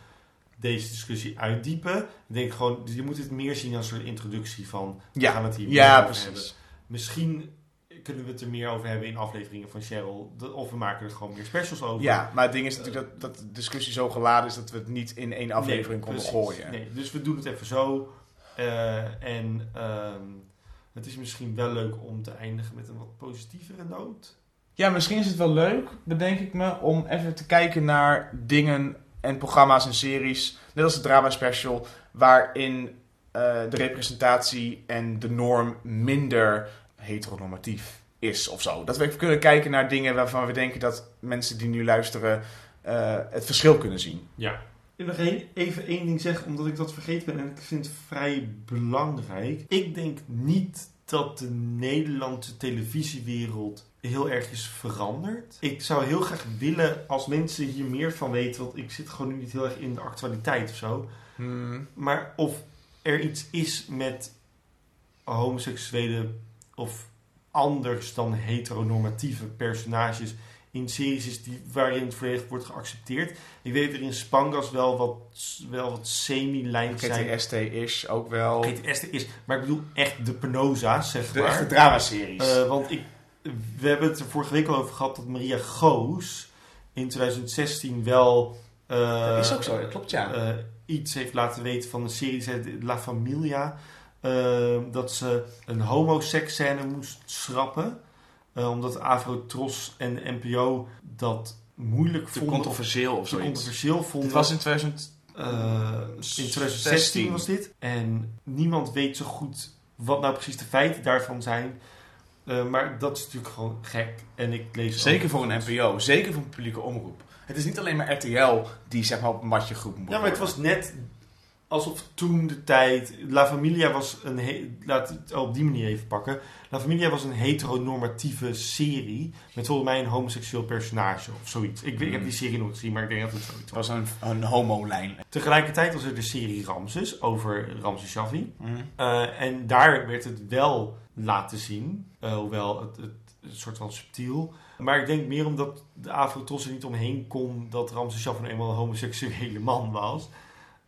deze discussie uitdiepen. Ik denk gewoon, je moet het meer zien als een soort introductie van, we Ja, gaan het hier ja over hebben. precies. Misschien kunnen we het er meer over hebben in afleveringen van Cheryl. Of we maken er gewoon meer specials over. Ja, maar het ding is natuurlijk dat, dat de discussie zo geladen is dat we het niet in één aflevering Nee, konden precies. gooien. Nee, dus we doen het even zo. Eh, en ehm, het is misschien wel leuk om te eindigen met een wat positievere noot. Ja, misschien is het wel leuk, bedenk ik me, om even te kijken naar dingen en programma's en series, net als het drama special, waarin eh, de representatie en de norm minder heteronormatief is of zo. Dat we even kunnen kijken naar dingen waarvan we denken dat mensen die nu luisteren eh, het verschil kunnen zien. Ja. Ik wil even één ding zeggen, omdat ik dat vergeten ben en ik vind het vrij belangrijk. Ik denk niet dat de Nederlandse televisiewereld heel erg is veranderd. Ik zou heel graag willen, als mensen hier meer van weten, want ik zit gewoon nu niet heel erg in de actualiteit of zo. Maar of er iets is met homoseksuele of anders dan heteronormatieve personages in series is die, waarin het volledig wordt geaccepteerd. Ik weet dat er in Spangas wel wat, wel wat semi-lijns zijn. GTST is ook wel er is, maar ik bedoel echt de Penosa's, zeg de maar. echte dramaseries. Eh, want ik, we hebben het er vorige week al over gehad dat Maria Goos in 2016 wel... eh, dat is ook zo, dat klopt ja. eh, iets heeft laten weten van een serie, La Familia. Eh, dat ze een homoseksscène moest schrappen. eh, omdat Afro-Tros en de NPO dat moeilijk te vonden. controversieel of te zoiets. controversieel vonden. Dit was in 2000... Eh, in 2016 was dit. En niemand weet zo goed wat nou precies de feiten daarvan zijn. Eh, maar dat is natuurlijk gewoon gek. En ik lees Zeker voor een NPO, zeker voor een publieke omroep. Het is niet alleen maar RTL die zeg maar op een matje groep moet Ja, maar het worden. was net alsof toen de tijd... La Familia was een... he- Laat het op die manier even pakken. La Familia was een heteronormatieve serie... met volgens mij een homoseksueel personage of zoiets. Ik, ik heb die serie nooit gezien, maar ik denk dat het zoiets Het was. was een, een homolijn. Tegelijkertijd was er de serie Ramses over Ramses Shaffi. Eh, en daar werd het wel laten zien, eh, hoewel het, het, een soort van subtiel. Maar ik denk meer omdat de Afro-Tros er niet omheen kon dat Ramses Shaffi nou eenmaal een homoseksuele man was.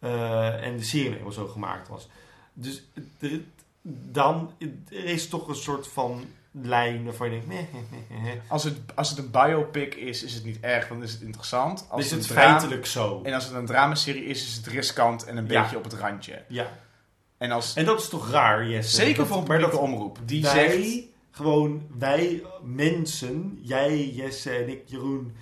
Eh, en de serie zo gemaakt was. Dus er- dan er is toch een soort van lijn waarvan je denkt, nee, nee, nee, nee. Als het, als het een biopic is, is het niet erg, dan is het interessant. Als is het feitelijk zo. En als het een dramaserie is, is het riskant en een Ja. beetje op het randje. Ja. En als, En dat is toch raar, Jesse? zeker Dat- voor een publieke omroep. Die wij, zegt... gewoon wij mensen, jij, Jesse en ik, Jeroen,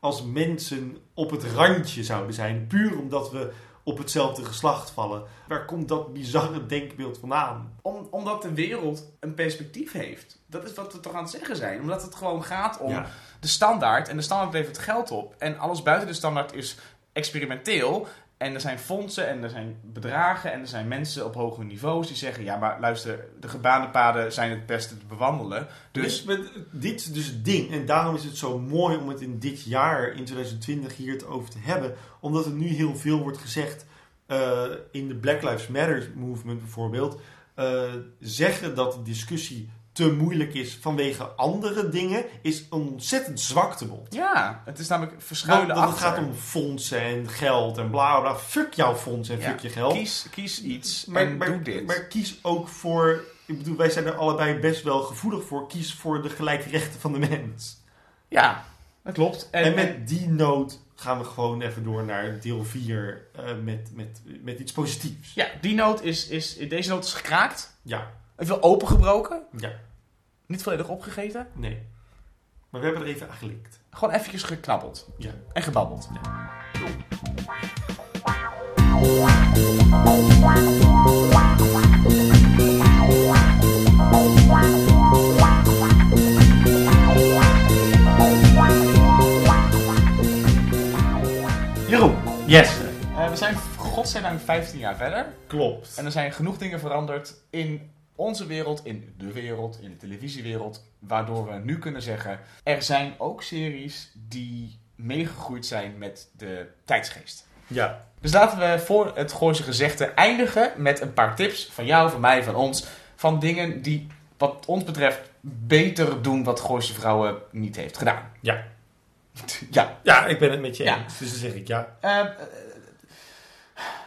als mensen op het randje zouden zijn. Puur omdat we op hetzelfde geslacht vallen. Waar komt dat bizarre denkbeeld vandaan? Om, omdat de wereld een perspectief heeft. Dat is wat we toch aan het zeggen zijn. Omdat het gewoon gaat om Ja. de standaard. En de standaard levert geld op. En alles buiten de standaard is experimenteel. En er zijn fondsen en er zijn bedragen en er zijn mensen op hoge niveaus die zeggen... Ja, maar luister, de gebaande paden zijn het beste te bewandelen. Dus Dus dit is dus het ding. En daarom is het zo mooi om het in dit jaar, in 2020, hier het over te hebben. Omdat er nu heel veel wordt gezegd eh, in de Black Lives Matter movement bijvoorbeeld. eh, zeggen dat de discussie te moeilijk is vanwege andere dingen, is een ontzettend zwaktebod. ja, het is namelijk Want verschuilen het achter. gaat om fondsen en geld en bla bla. Fuck jouw fonds en Ja, fuck je geld. Kies, kies iets Maar, en maar, doe dit. maar kies ook voor. Ik bedoel, wij zijn er allebei best wel gevoelig voor. Kies voor de gelijke rechten van de mens. ja, dat klopt. En, En, met die noot gaan we gewoon even door naar deel 4 eh, met, met, met iets positiefs. ja, die noot is, is, deze noot is gekraakt. Ja, Even opengebroken. ja, Niet volledig opgegeten. nee. Maar we hebben er even aan gelikt. Gewoon eventjes geknabbeld. Ja. En gebabbeld. Jeroen, Yes. eh, we zijn godzijdank 15 jaar verder. Klopt. En er zijn genoeg dingen veranderd in onze wereld, in de wereld, in de televisiewereld. Waardoor we nu kunnen zeggen, er zijn ook series die meegegroeid zijn met de tijdsgeest. Ja. Dus laten we voor het Gooise gezegde eindigen met een paar tips van jou, van mij, van ons. Van dingen die wat ons betreft beter doen wat Gooise Vrouwen niet heeft gedaan. Ja. ja. Ja, ik ben het met je Ja. eens. Dus dan zeg ik ja. Eh, eh,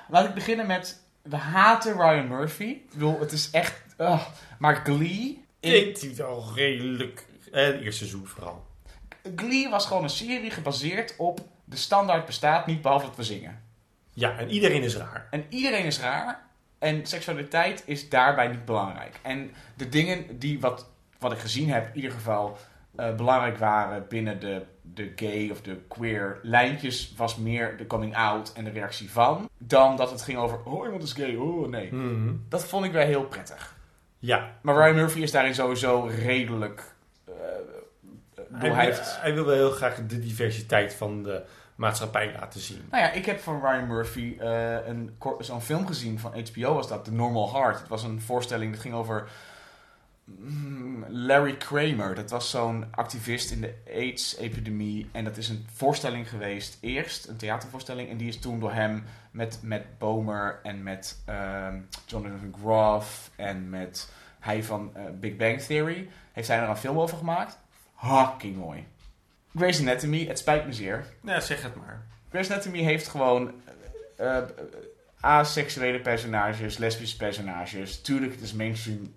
laat ik beginnen met, we haten Ryan Murphy. Ik bedoel, het is echt, ugh. maar Glee... Ik zie al redelijk. Het eerste seizoen vooral. Glee was gewoon een serie gebaseerd op de standaard bestaat niet, behalve dat we zingen. Ja, en iedereen is raar. En iedereen is raar. En seksualiteit is daarbij niet belangrijk. En de dingen die, wat, wat ik gezien heb, in ieder geval eh, belangrijk waren binnen de, de gay of de queer lijntjes, was meer de coming out en de reactie van. Dan dat het ging over, oh iemand is gay, oh nee. Mhm. Dat vond ik wel heel prettig. Ja. Maar Ryan Murphy is daarin sowieso redelijk. eh, eh, Hij, heeft hij wil wel heel graag de diversiteit van de maatschappij laten zien. Nou ja, ik heb van Ryan Murphy eh, een, zo'n film gezien van HBO was dat, The Normal Heart. Het was een voorstelling dat ging over Larry Kramer. Dat was zo'n activist in de AIDS-epidemie. En dat is een voorstelling geweest, eerst een theatervoorstelling. En die is toen door hem met, met Bomer en met ehm, Jonathan Groff en met hij van eh, Big Bang Theory. Heeft hij er een film over gemaakt. Fucking mooi. Grey's Anatomy, het spijt me zeer. Ja, zeg het maar. Grey's Anatomy heeft gewoon eh, eh, aseksuele personages, lesbische personages. Tuurlijk, het is mainstream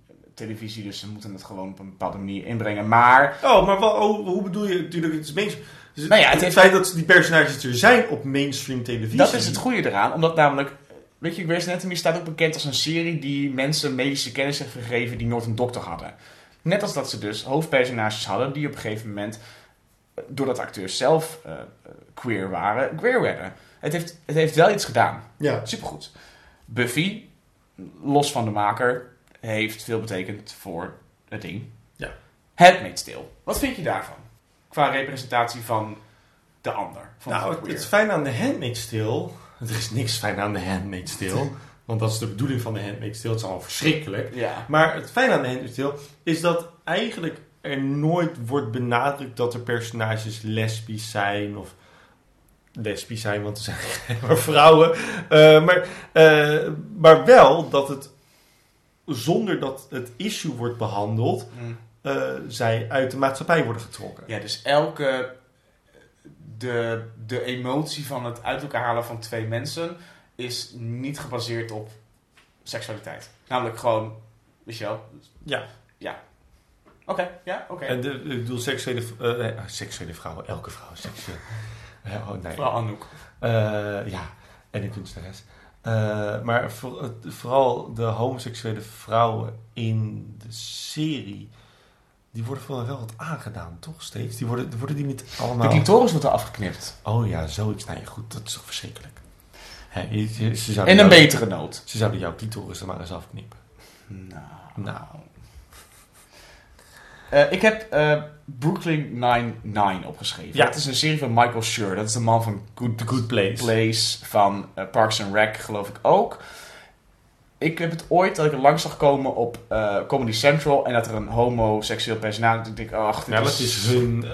televisie, dus ze moeten het gewoon op een bepaalde manier inbrengen. Maar Oh, maar wel, oh, hoe bedoel je? Natuurlijk, het is mainstream. Dus Nou ja, het het, heeft- feit dat die personages er zijn op mainstream televisie. dat is het goede eraan, omdat namelijk... Weet je, Grey's Anatomy staat ook bekend als een serie die mensen medische kennis heeft gegeven die nooit een dokter hadden. Net als dat ze dus hoofdpersonages hadden die op een gegeven moment, doordat acteurs zelf eh, queer waren, queer werden. Het heeft, het heeft wel iets gedaan. Ja. Supergoed. Buffy, los van de maker, heeft veel betekend voor het ding. Ja. Handmaid's Tale. Wat vind je daarvan? Qua representatie van de ander. Van Nou, het, het fijn aan de Handmaid's Tale... Er is niks fijn aan de Handmaid's Tale. want dat is de bedoeling van de Handmaid's Tale. Het is allemaal verschrikkelijk. Ja. Maar het fijne aan de Handmaid's Tale is dat eigenlijk er nooit wordt benadrukt dat er personages lesbisch zijn of lesbisch zijn, want er zijn geen maar vrouwen. Eh, maar, eh, maar wel dat het zonder dat het issue wordt behandeld, Mm. eh, zij uit de maatschappij worden getrokken. Ja, dus elke... De, de emotie van het uit elkaar halen van twee mensen is niet gebaseerd op seksualiteit. Namelijk gewoon, wel... Ja. Ja. Oké, ja, oké. En de, ik bedoel, seksuele, eh, eh, seksuele vrouwen, elke vrouw is seksueel. Oh, nee. Vooral Anouk. Eh, ja, en een kunstenares. Eh, maar voor, vooral de homoseksuele vrouwen in de serie, die worden vooral wel wat aangedaan, toch steeds? Die worden, worden die niet De allemaal... clitoris wordt er afgeknipt. Oh ja, zoiets. Nee, goed, dat is toch verschrikkelijk. Hè, je- je- ze, zouden In een jou- betere noot. ze zouden jouw clitoris er maar eens afknippen. Nou. Nou. Eh, ik heb eh, Brooklyn Nine-Nine opgeschreven. Ja. Het is een serie van Michael Schur. Dat is de man van Good, The Good Place. Place van eh, Parks and Rec, geloof ik ook. Ik heb het ooit dat ik er langs zag komen op Comedy Central en dat er een homoseksueel personage. Ik denk, ach, dit Ja, dat is hun,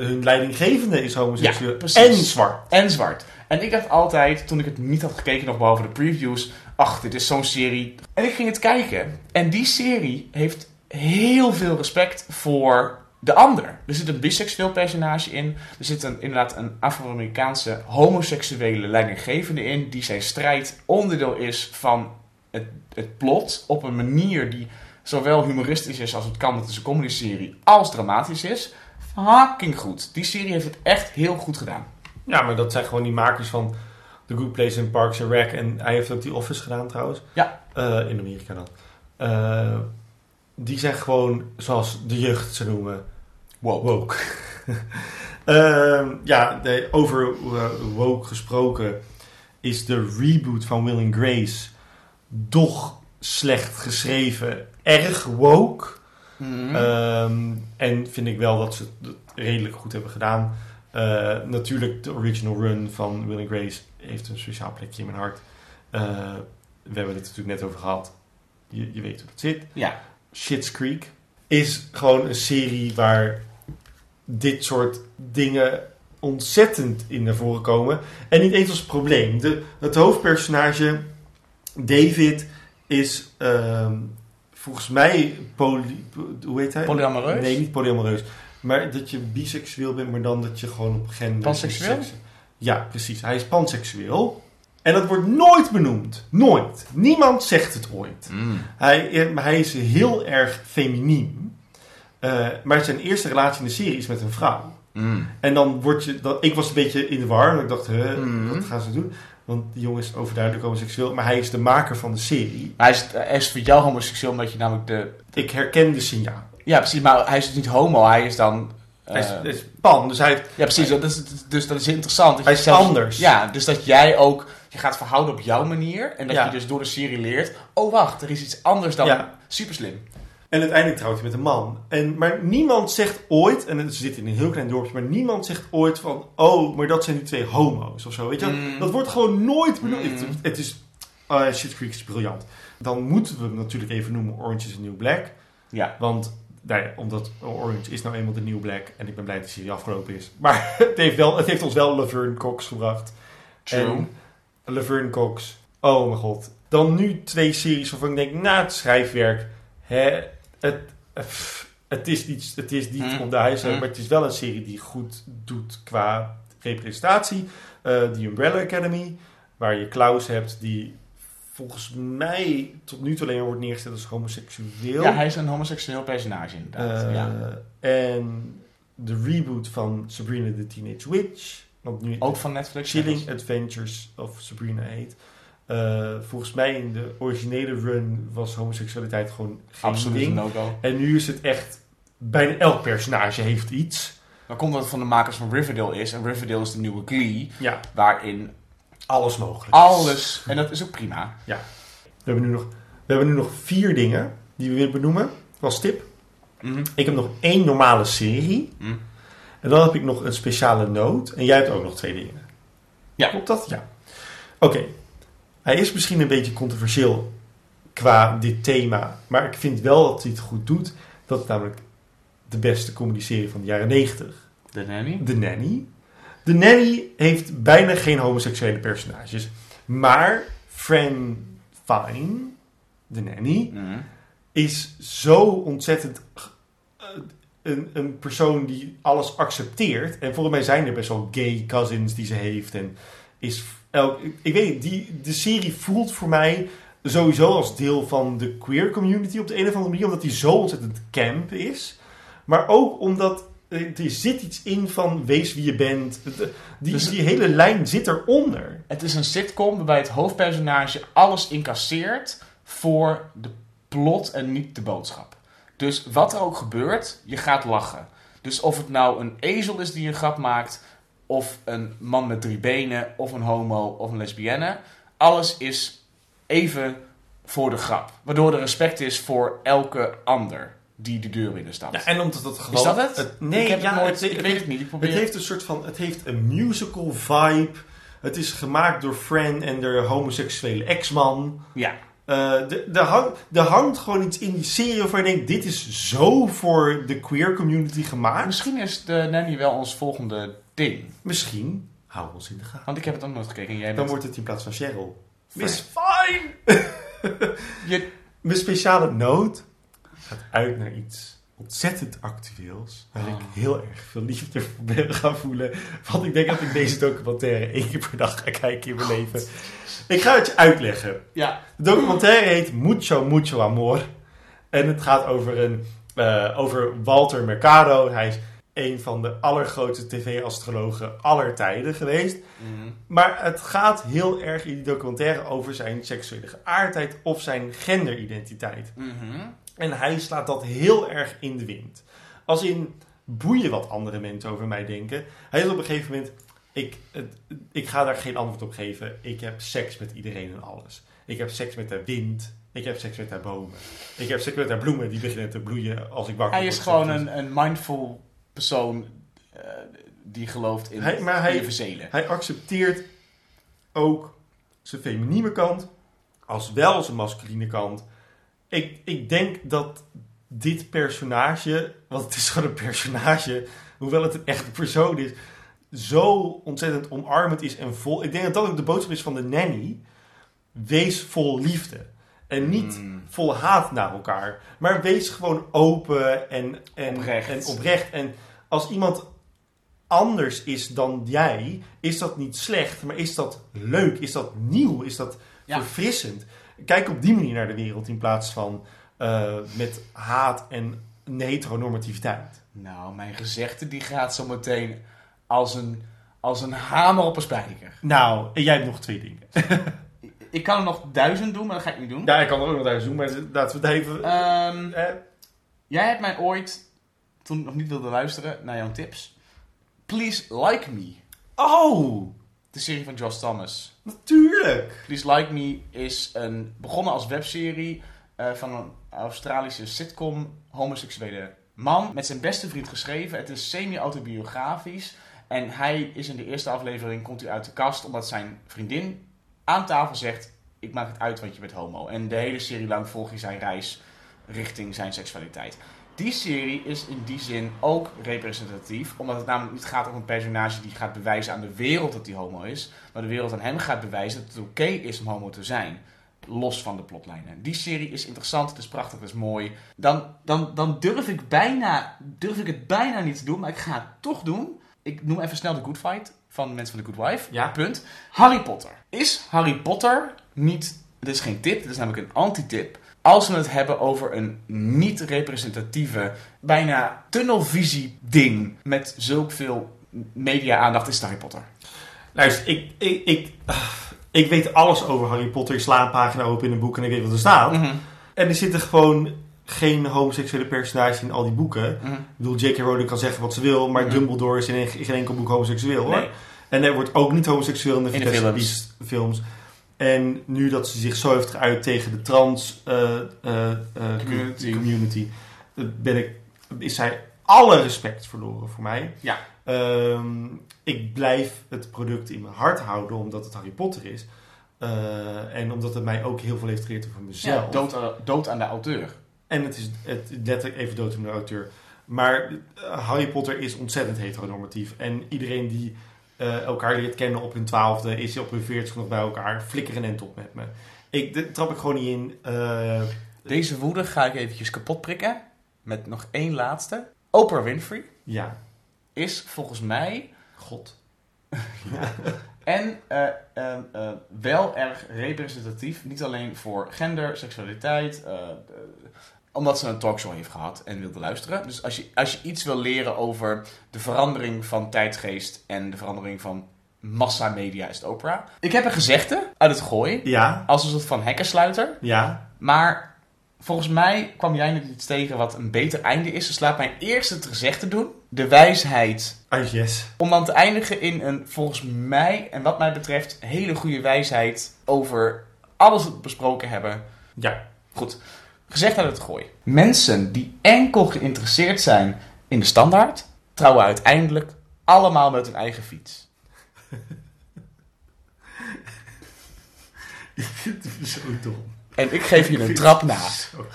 hun leidinggevende is homoseksueel. Ja, precies. en zwart. en zwart. En ik dacht altijd, toen ik het niet had gekeken, nog behalve de previews, ach, dit is zo'n serie. En ik ging het kijken. En die serie heeft heel veel respect voor de ander. Er zit een biseksueel personage in. Er zit een, inderdaad een Afro-Amerikaanse homoseksuele leidinggevende in, die zijn strijd onderdeel is van het, het plot op een manier die zowel humoristisch is als het kan, het is een comedy serie, als dramatisch is. Fucking goed. Die serie heeft het echt heel goed gedaan. Ja, maar dat zijn gewoon die makers van The Good Place en Parks and Rec. En hij heeft ook die Office gedaan trouwens. Ja. Eh, in Amerika dan. Eh, die zijn gewoon, zoals de jeugd ze noemen, Wow. woke. Ehm, ja, de, over eh, woke gesproken is de reboot van Will and Grace toch slecht geschreven, erg woke. Mhm. Ehm, en vind ik wel dat ze het redelijk goed hebben gedaan. Eh, natuurlijk, de original run van Will and Grace heeft een speciaal plekje in mijn hart. Eh, we hebben het er natuurlijk net over gehad. Je, je weet hoe het zit. ja. Shit's Creek is gewoon een serie waar dit soort dingen ontzettend in naar voren komen. En niet eens als probleem. De, het hoofdpersonage, David, is ehm, volgens mij poly, hoe heet hij? Polyamoreus? Nee, niet polyamoreus. Maar dat je biseksueel bent, maar dan dat je gewoon op gender... Panseksueel? seks- Ja, precies. Hij is panseksueel. En dat wordt nooit benoemd. Nooit. Niemand zegt het ooit. Mm. Hij, eh, hij is heel erg feminien. Eh, maar zijn eerste relatie in de serie is met een vrouw. Mm. En dan word je... Dat, ik was een beetje in de war. Ik dacht, huh, Mhm. wat gaan ze doen? Want die jongen is overduidelijk homoseksueel. Maar hij is de maker van de serie. Hij, is, hij is voor jou homoseksueel omdat je namelijk de... Ik herken de signaal. Ja, precies. Maar hij is dus niet homo. Hij is dan... eh, Hij is, hij is pan, dus hij ja, precies. Is, dus dat is interessant. Dat Hij is zelfs- anders. Ja, dus dat jij ook... Je gaat verhouden op jouw manier. En dat Ja. je dus door de serie leert... Oh, wacht. Er is iets anders dan... Ja. Super slim. En uiteindelijk trouwt hij met een man. En, maar niemand zegt ooit, en het zit in een heel klein dorpje, maar niemand zegt ooit van, oh, maar dat zijn die twee homo's of zo. Weet je? Mm. Dat wordt gewoon nooit benoemd. Mm. Het, het is, uh, Shit Creek is briljant. Dan moeten we hem natuurlijk even noemen Orange is the New Black. Ja. Want, nou ja, omdat Orange is nou eenmaal de New Black. En ik ben blij dat de serie afgelopen is. Maar het heeft, wel, het heeft ons wel Laverne Cox gebracht. True. En Laverne Cox. Oh mijn god. Dan nu twee series waarvan ik denk, na het schrijfwerk, hè, het, pff, het is niet, het is niet Mm. op de huis, Mm. maar het is wel een serie die goed doet qua representatie. Eh The Umbrella Academy, waar je Klaus hebt, die volgens mij tot nu toe alleen wordt neergezet als homoseksueel. Ja, hij is een homoseksueel personage inderdaad. Eh, ja. En de reboot van Sabrina the Teenage Witch. Want nu Ook van Netflix. Chilling Adventures of Sabrina heet. Eh, volgens mij in de originele run was homoseksualiteit gewoon geen Absoluut ding. no-go. En nu is het echt... Bijna elk personage heeft iets. Dan komt dat het van de makers van Riverdale is. En Riverdale is de nieuwe Glee. Ja, Waarin alles mogelijk is. alles... En dat is ook prima. We hebben, nu nog, we hebben nu nog vier dingen die we willen benoemen. Als tip. Mhm. Ik heb nog één normale serie. Mhm. En dan heb ik nog een speciale noot. En jij hebt ook nog twee dingen. Ja. Klopt dat? Ja. Oké. Hij is misschien een beetje controversieel qua dit thema. Maar ik vind wel dat hij het goed doet. Dat is namelijk de beste comedy-serie van de jaren 90. De nanny. The Nanny. The Nanny heeft bijna geen homoseksuele personages. Maar Fran Fine, de Nanny, Mhm. is zo ontzettend eh, een, een persoon die alles accepteert. En volgens mij zijn er best wel gay cousins die ze heeft. En is elk, ik weet niet, die, de serie voelt voor mij sowieso als deel van de queer community op de een of andere manier. Omdat die zo ontzettend camp is. Maar ook omdat eh, er zit iets in van wees wie je bent. De- Die, Dus- die hele lijn zit eronder. Het is een sitcom waarbij het hoofdpersonage alles incasseert voor de plot en niet de boodschap. Dus wat er ook gebeurt, je gaat lachen. Dus of het nou een ezel is die een grap maakt, of een man met drie benen, of een homo, of een lesbienne. Alles is even voor de grap. Waardoor er respect is voor elke ander. die de deur binnenstapt. Ja, en omdat het gewoon... is dat het? nee, ik, heb ja, het nooit, het, ik het weet het niet. Ik Het probeer heeft een soort van, het heeft een musical vibe. Het is gemaakt door Fran en de homoseksuele ex-man. Ja, Eh, de- er hangt, hangt gewoon iets in die serie waarvan je denkt, dit is zo voor de queer community gemaakt. misschien is de nanny wel ons volgende ding. Misschien, hou ons in de gaten. Want ik heb het ook nooit gekeken en jij Dan bent... wordt het in plaats van Cheryl. Miss Fine! Je, Mijn speciale noot gaat uit naar iets ontzettend actueels. Waar Oh. ik heel erg veel liefde voor ben gaan voelen. Want ik denk dat ik deze documentaire één keer per dag ga kijken in mijn leven. Ik ga het je uitleggen. ja, De documentaire heet Mucho Mucho Amor. En het gaat over, een, eh, over Walter Mercado. Hij is een van de allergrootste tv-astrologen aller tijden geweest. Mhm. Maar het gaat heel erg in die documentaire over zijn seksuele geaardheid of zijn genderidentiteit. Mhm. En hij slaat dat heel erg in de wind. Als in boeien wat andere mensen over mij denken. Hij is op een gegeven moment. Ik, het- ik ga daar geen antwoord op geven. Ik heb seks met iedereen en alles. Ik heb seks met de wind. Ik heb seks met de bomen. Ik heb seks met de bloemen die beginnen te bloeien als ik wakker Hij is gewoon een, een mindful persoon eh, die gelooft in Hij- maar hij- universele. Hij accepteert ook zijn feminine kant, als wel zijn masculine kant. Ik, ik denk dat dit personage, want het is gewoon een personage, hoewel het een echte persoon is, zo ontzettend omarmend is en vol. Ik denk dat dat ook de boodschap is van de nanny. Wees vol liefde. En niet Mm. vol haat naar elkaar. Maar wees gewoon open en, en, Oprecht. en oprecht. En als iemand anders is dan jij, is dat niet slecht, maar is dat leuk? Is dat nieuw? Is dat Ja. verfrissend? Kijk op die manier naar de wereld in plaats van eh, met haat en heteronormativiteit. Nou, mijn gezegde die gaat zo meteen als een, als een hamer op een spijker. Nou, en jij hebt nog twee dingen. Ik kan er nog duizend doen, maar dat ga ik niet doen. Ja, ik kan er ook nog thuis doen, maar laten we het even... Ehm, eh, jij hebt mij ooit, toen ik nog niet wilde luisteren naar jouw tips, Please Like Me, oh, de serie van Josh Thomas. Natuurlijk. Please Like Me is een, begonnen als webserie eh, van een Australische sitcom, homoseksuele man, met zijn beste vriend geschreven. Het is semi-autobiografisch. En hij is in de eerste aflevering, komt hij uit de kast, omdat zijn vriendin aan tafel zegt, ik maak het uit, want je bent homo. En de hele serie lang volg je zijn reis richting zijn seksualiteit. Die serie is in die zin ook representatief, omdat het namelijk niet gaat om een personage die gaat bewijzen aan de wereld dat hij homo is, maar de wereld aan hem gaat bewijzen dat het oké is om homo te zijn. Los van de plotlijnen. Die serie is interessant, het is prachtig, het is mooi. Dan, dan, dan durf, ik bijna, durf ik het bijna niet te doen, maar ik ga het toch doen. Ik noem even snel de Good Fight van de mensen van de Good Wife. Ja. Punt. Harry Potter. Is Harry Potter niet... Dit is geen tip, dit is namelijk een anti-tip. Als we het hebben over een niet representatieve, bijna tunnelvisie ding met zulk veel media-aandacht, is Harry Potter. Luister, ik, ik, ik, ah, ik weet alles over Harry Potter. Ik sla een pagina open in een boek en ik weet wat er staat. Mhm. En er zitten gewoon geen homoseksuele personages in al die boeken. Mhm. Ik bedoel, J.K. Rowling kan zeggen wat ze wil, maar Mhm. Dumbledore is in, een- geen enkel boek homoseksueel hoor. Nee. En er wordt ook niet homoseksueel in de, In de films. Films. En nu dat ze zich zo heeft geuit tegen de trans eh, eh, eh, Community. community, ben ik, is zij alle respect verloren voor mij. Ja. Ehm, ik blijf het product in mijn hart houden omdat het Harry Potter is. En omdat het mij ook heel veel heeft geleerd over mezelf. Ja, dood, aan- dood aan de auteur. En het is het, letterlijk even dood in de auteur. Maar Harry Potter is ontzettend heteronormatief. En iedereen die eh, elkaar leert kennen op hun twaalfde, is op hun veertig nog bij elkaar. Flikker een end op met me. Ik trap ik gewoon niet in. Eh, Deze woede ga ik eventjes kapot prikken. Met nog één laatste. Oprah Winfrey ja, is volgens mij god. en eh, eh, eh, wel erg representatief. Niet alleen voor gender, seksualiteit. Omdat ze een talkshow heeft gehad en wilde luisteren. Dus als je, als je iets wil leren over de verandering van tijdsgeest en de verandering van massamedia, is het Oprah. Ik heb een gezegde uit het gooi. Ja, Als een soort van hekkensluiter. ja. Maar volgens mij kwam jij net iets tegen wat een beter einde is. Dus laat mij eerst het gezegde doen. De wijsheid. Ah, yes. Om dan te eindigen in een, volgens mij, en wat mij betreft, hele goede wijsheid over alles wat we besproken hebben. Ja. Goed. Gezegd uit het gooi. Mensen die enkel geïnteresseerd zijn in de standaard, trouwen uiteindelijk allemaal met hun eigen fiets. Ik vind het zo dom. En ik geef je een trap na. Zo-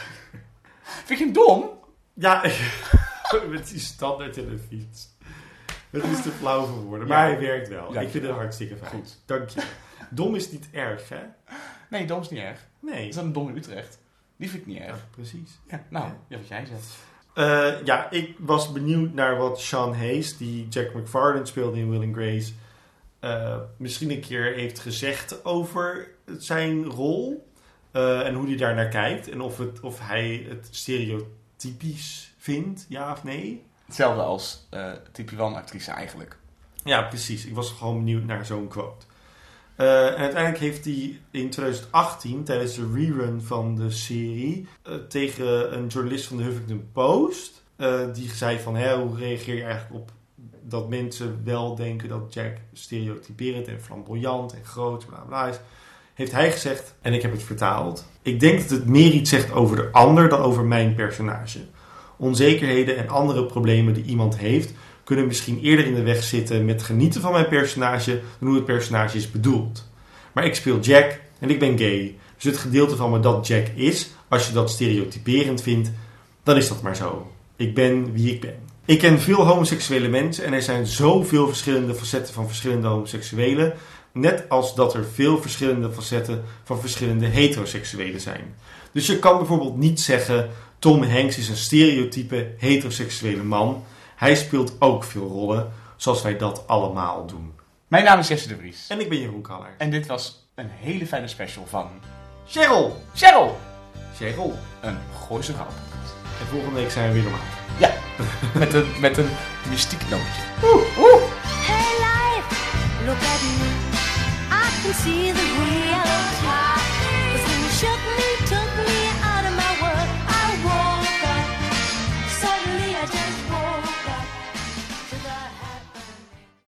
Vind je hem dom? Ja, met die standaard in de fiets. Het is te flauw voor woorden, Ja. maar hij werkt wel. Ja, ik vind het hartstikke fijn. Goed. Dank je. Dom is niet erg, hè? Nee, dom is niet erg. Nee. Is dat een dom in Utrecht? Die vind ik niet Ja, erg. precies. Ja, nou, ja, wat jij zegt. Eh, ja, ik was benieuwd naar wat Sean Hayes, die Jack McFarlane speelde in Will and Grace, eh, misschien een keer heeft gezegd over zijn rol. eh, en hoe hij daar naar kijkt. En of, het, of hij het stereotypisch vindt, ja of nee. Hetzelfde als type 1-actrice eigenlijk. Ja, precies. Ik was gewoon benieuwd naar zo'n quote. Eh, en uiteindelijk heeft hij in 2018, tijdens de rerun van de serie, eh, tegen een journalist van de Huffington Post, eh, die zei van, hè, hoe reageer je eigenlijk op dat mensen wel denken dat Jack stereotyperend en flamboyant en groot, bla bla is, heeft hij gezegd, en ik heb het vertaald, ik denk dat het meer iets zegt over de ander dan over mijn personage. Onzekerheden en andere problemen die iemand heeft, kunnen misschien eerder in de weg zitten met genieten van mijn personage dan hoe het personage is bedoeld. Maar ik speel Jack en ik ben gay. Dus het gedeelte van me dat Jack is, als je dat stereotyperend vindt, dan is dat maar zo. Ik ben wie ik ben. Ik ken veel homoseksuele mensen en er zijn zoveel verschillende facetten van verschillende homoseksuelen. Net als dat er veel verschillende facetten van verschillende heteroseksuelen zijn. Dus je kan bijvoorbeeld niet zeggen: Tom Hanks is een stereotype heteroseksuele man. Hij speelt ook veel rollen, zoals wij dat allemaal doen. Mijn naam is Jesse de Vries. En ik ben Jeroen Kaller. En dit was een hele fijne special van Cheryl! Cheryl, Cheryl. een Gooise grap. En volgende week zijn we weer normaal. Ja, met een, met een mystiek nootje. Hey life, look at me. I can see the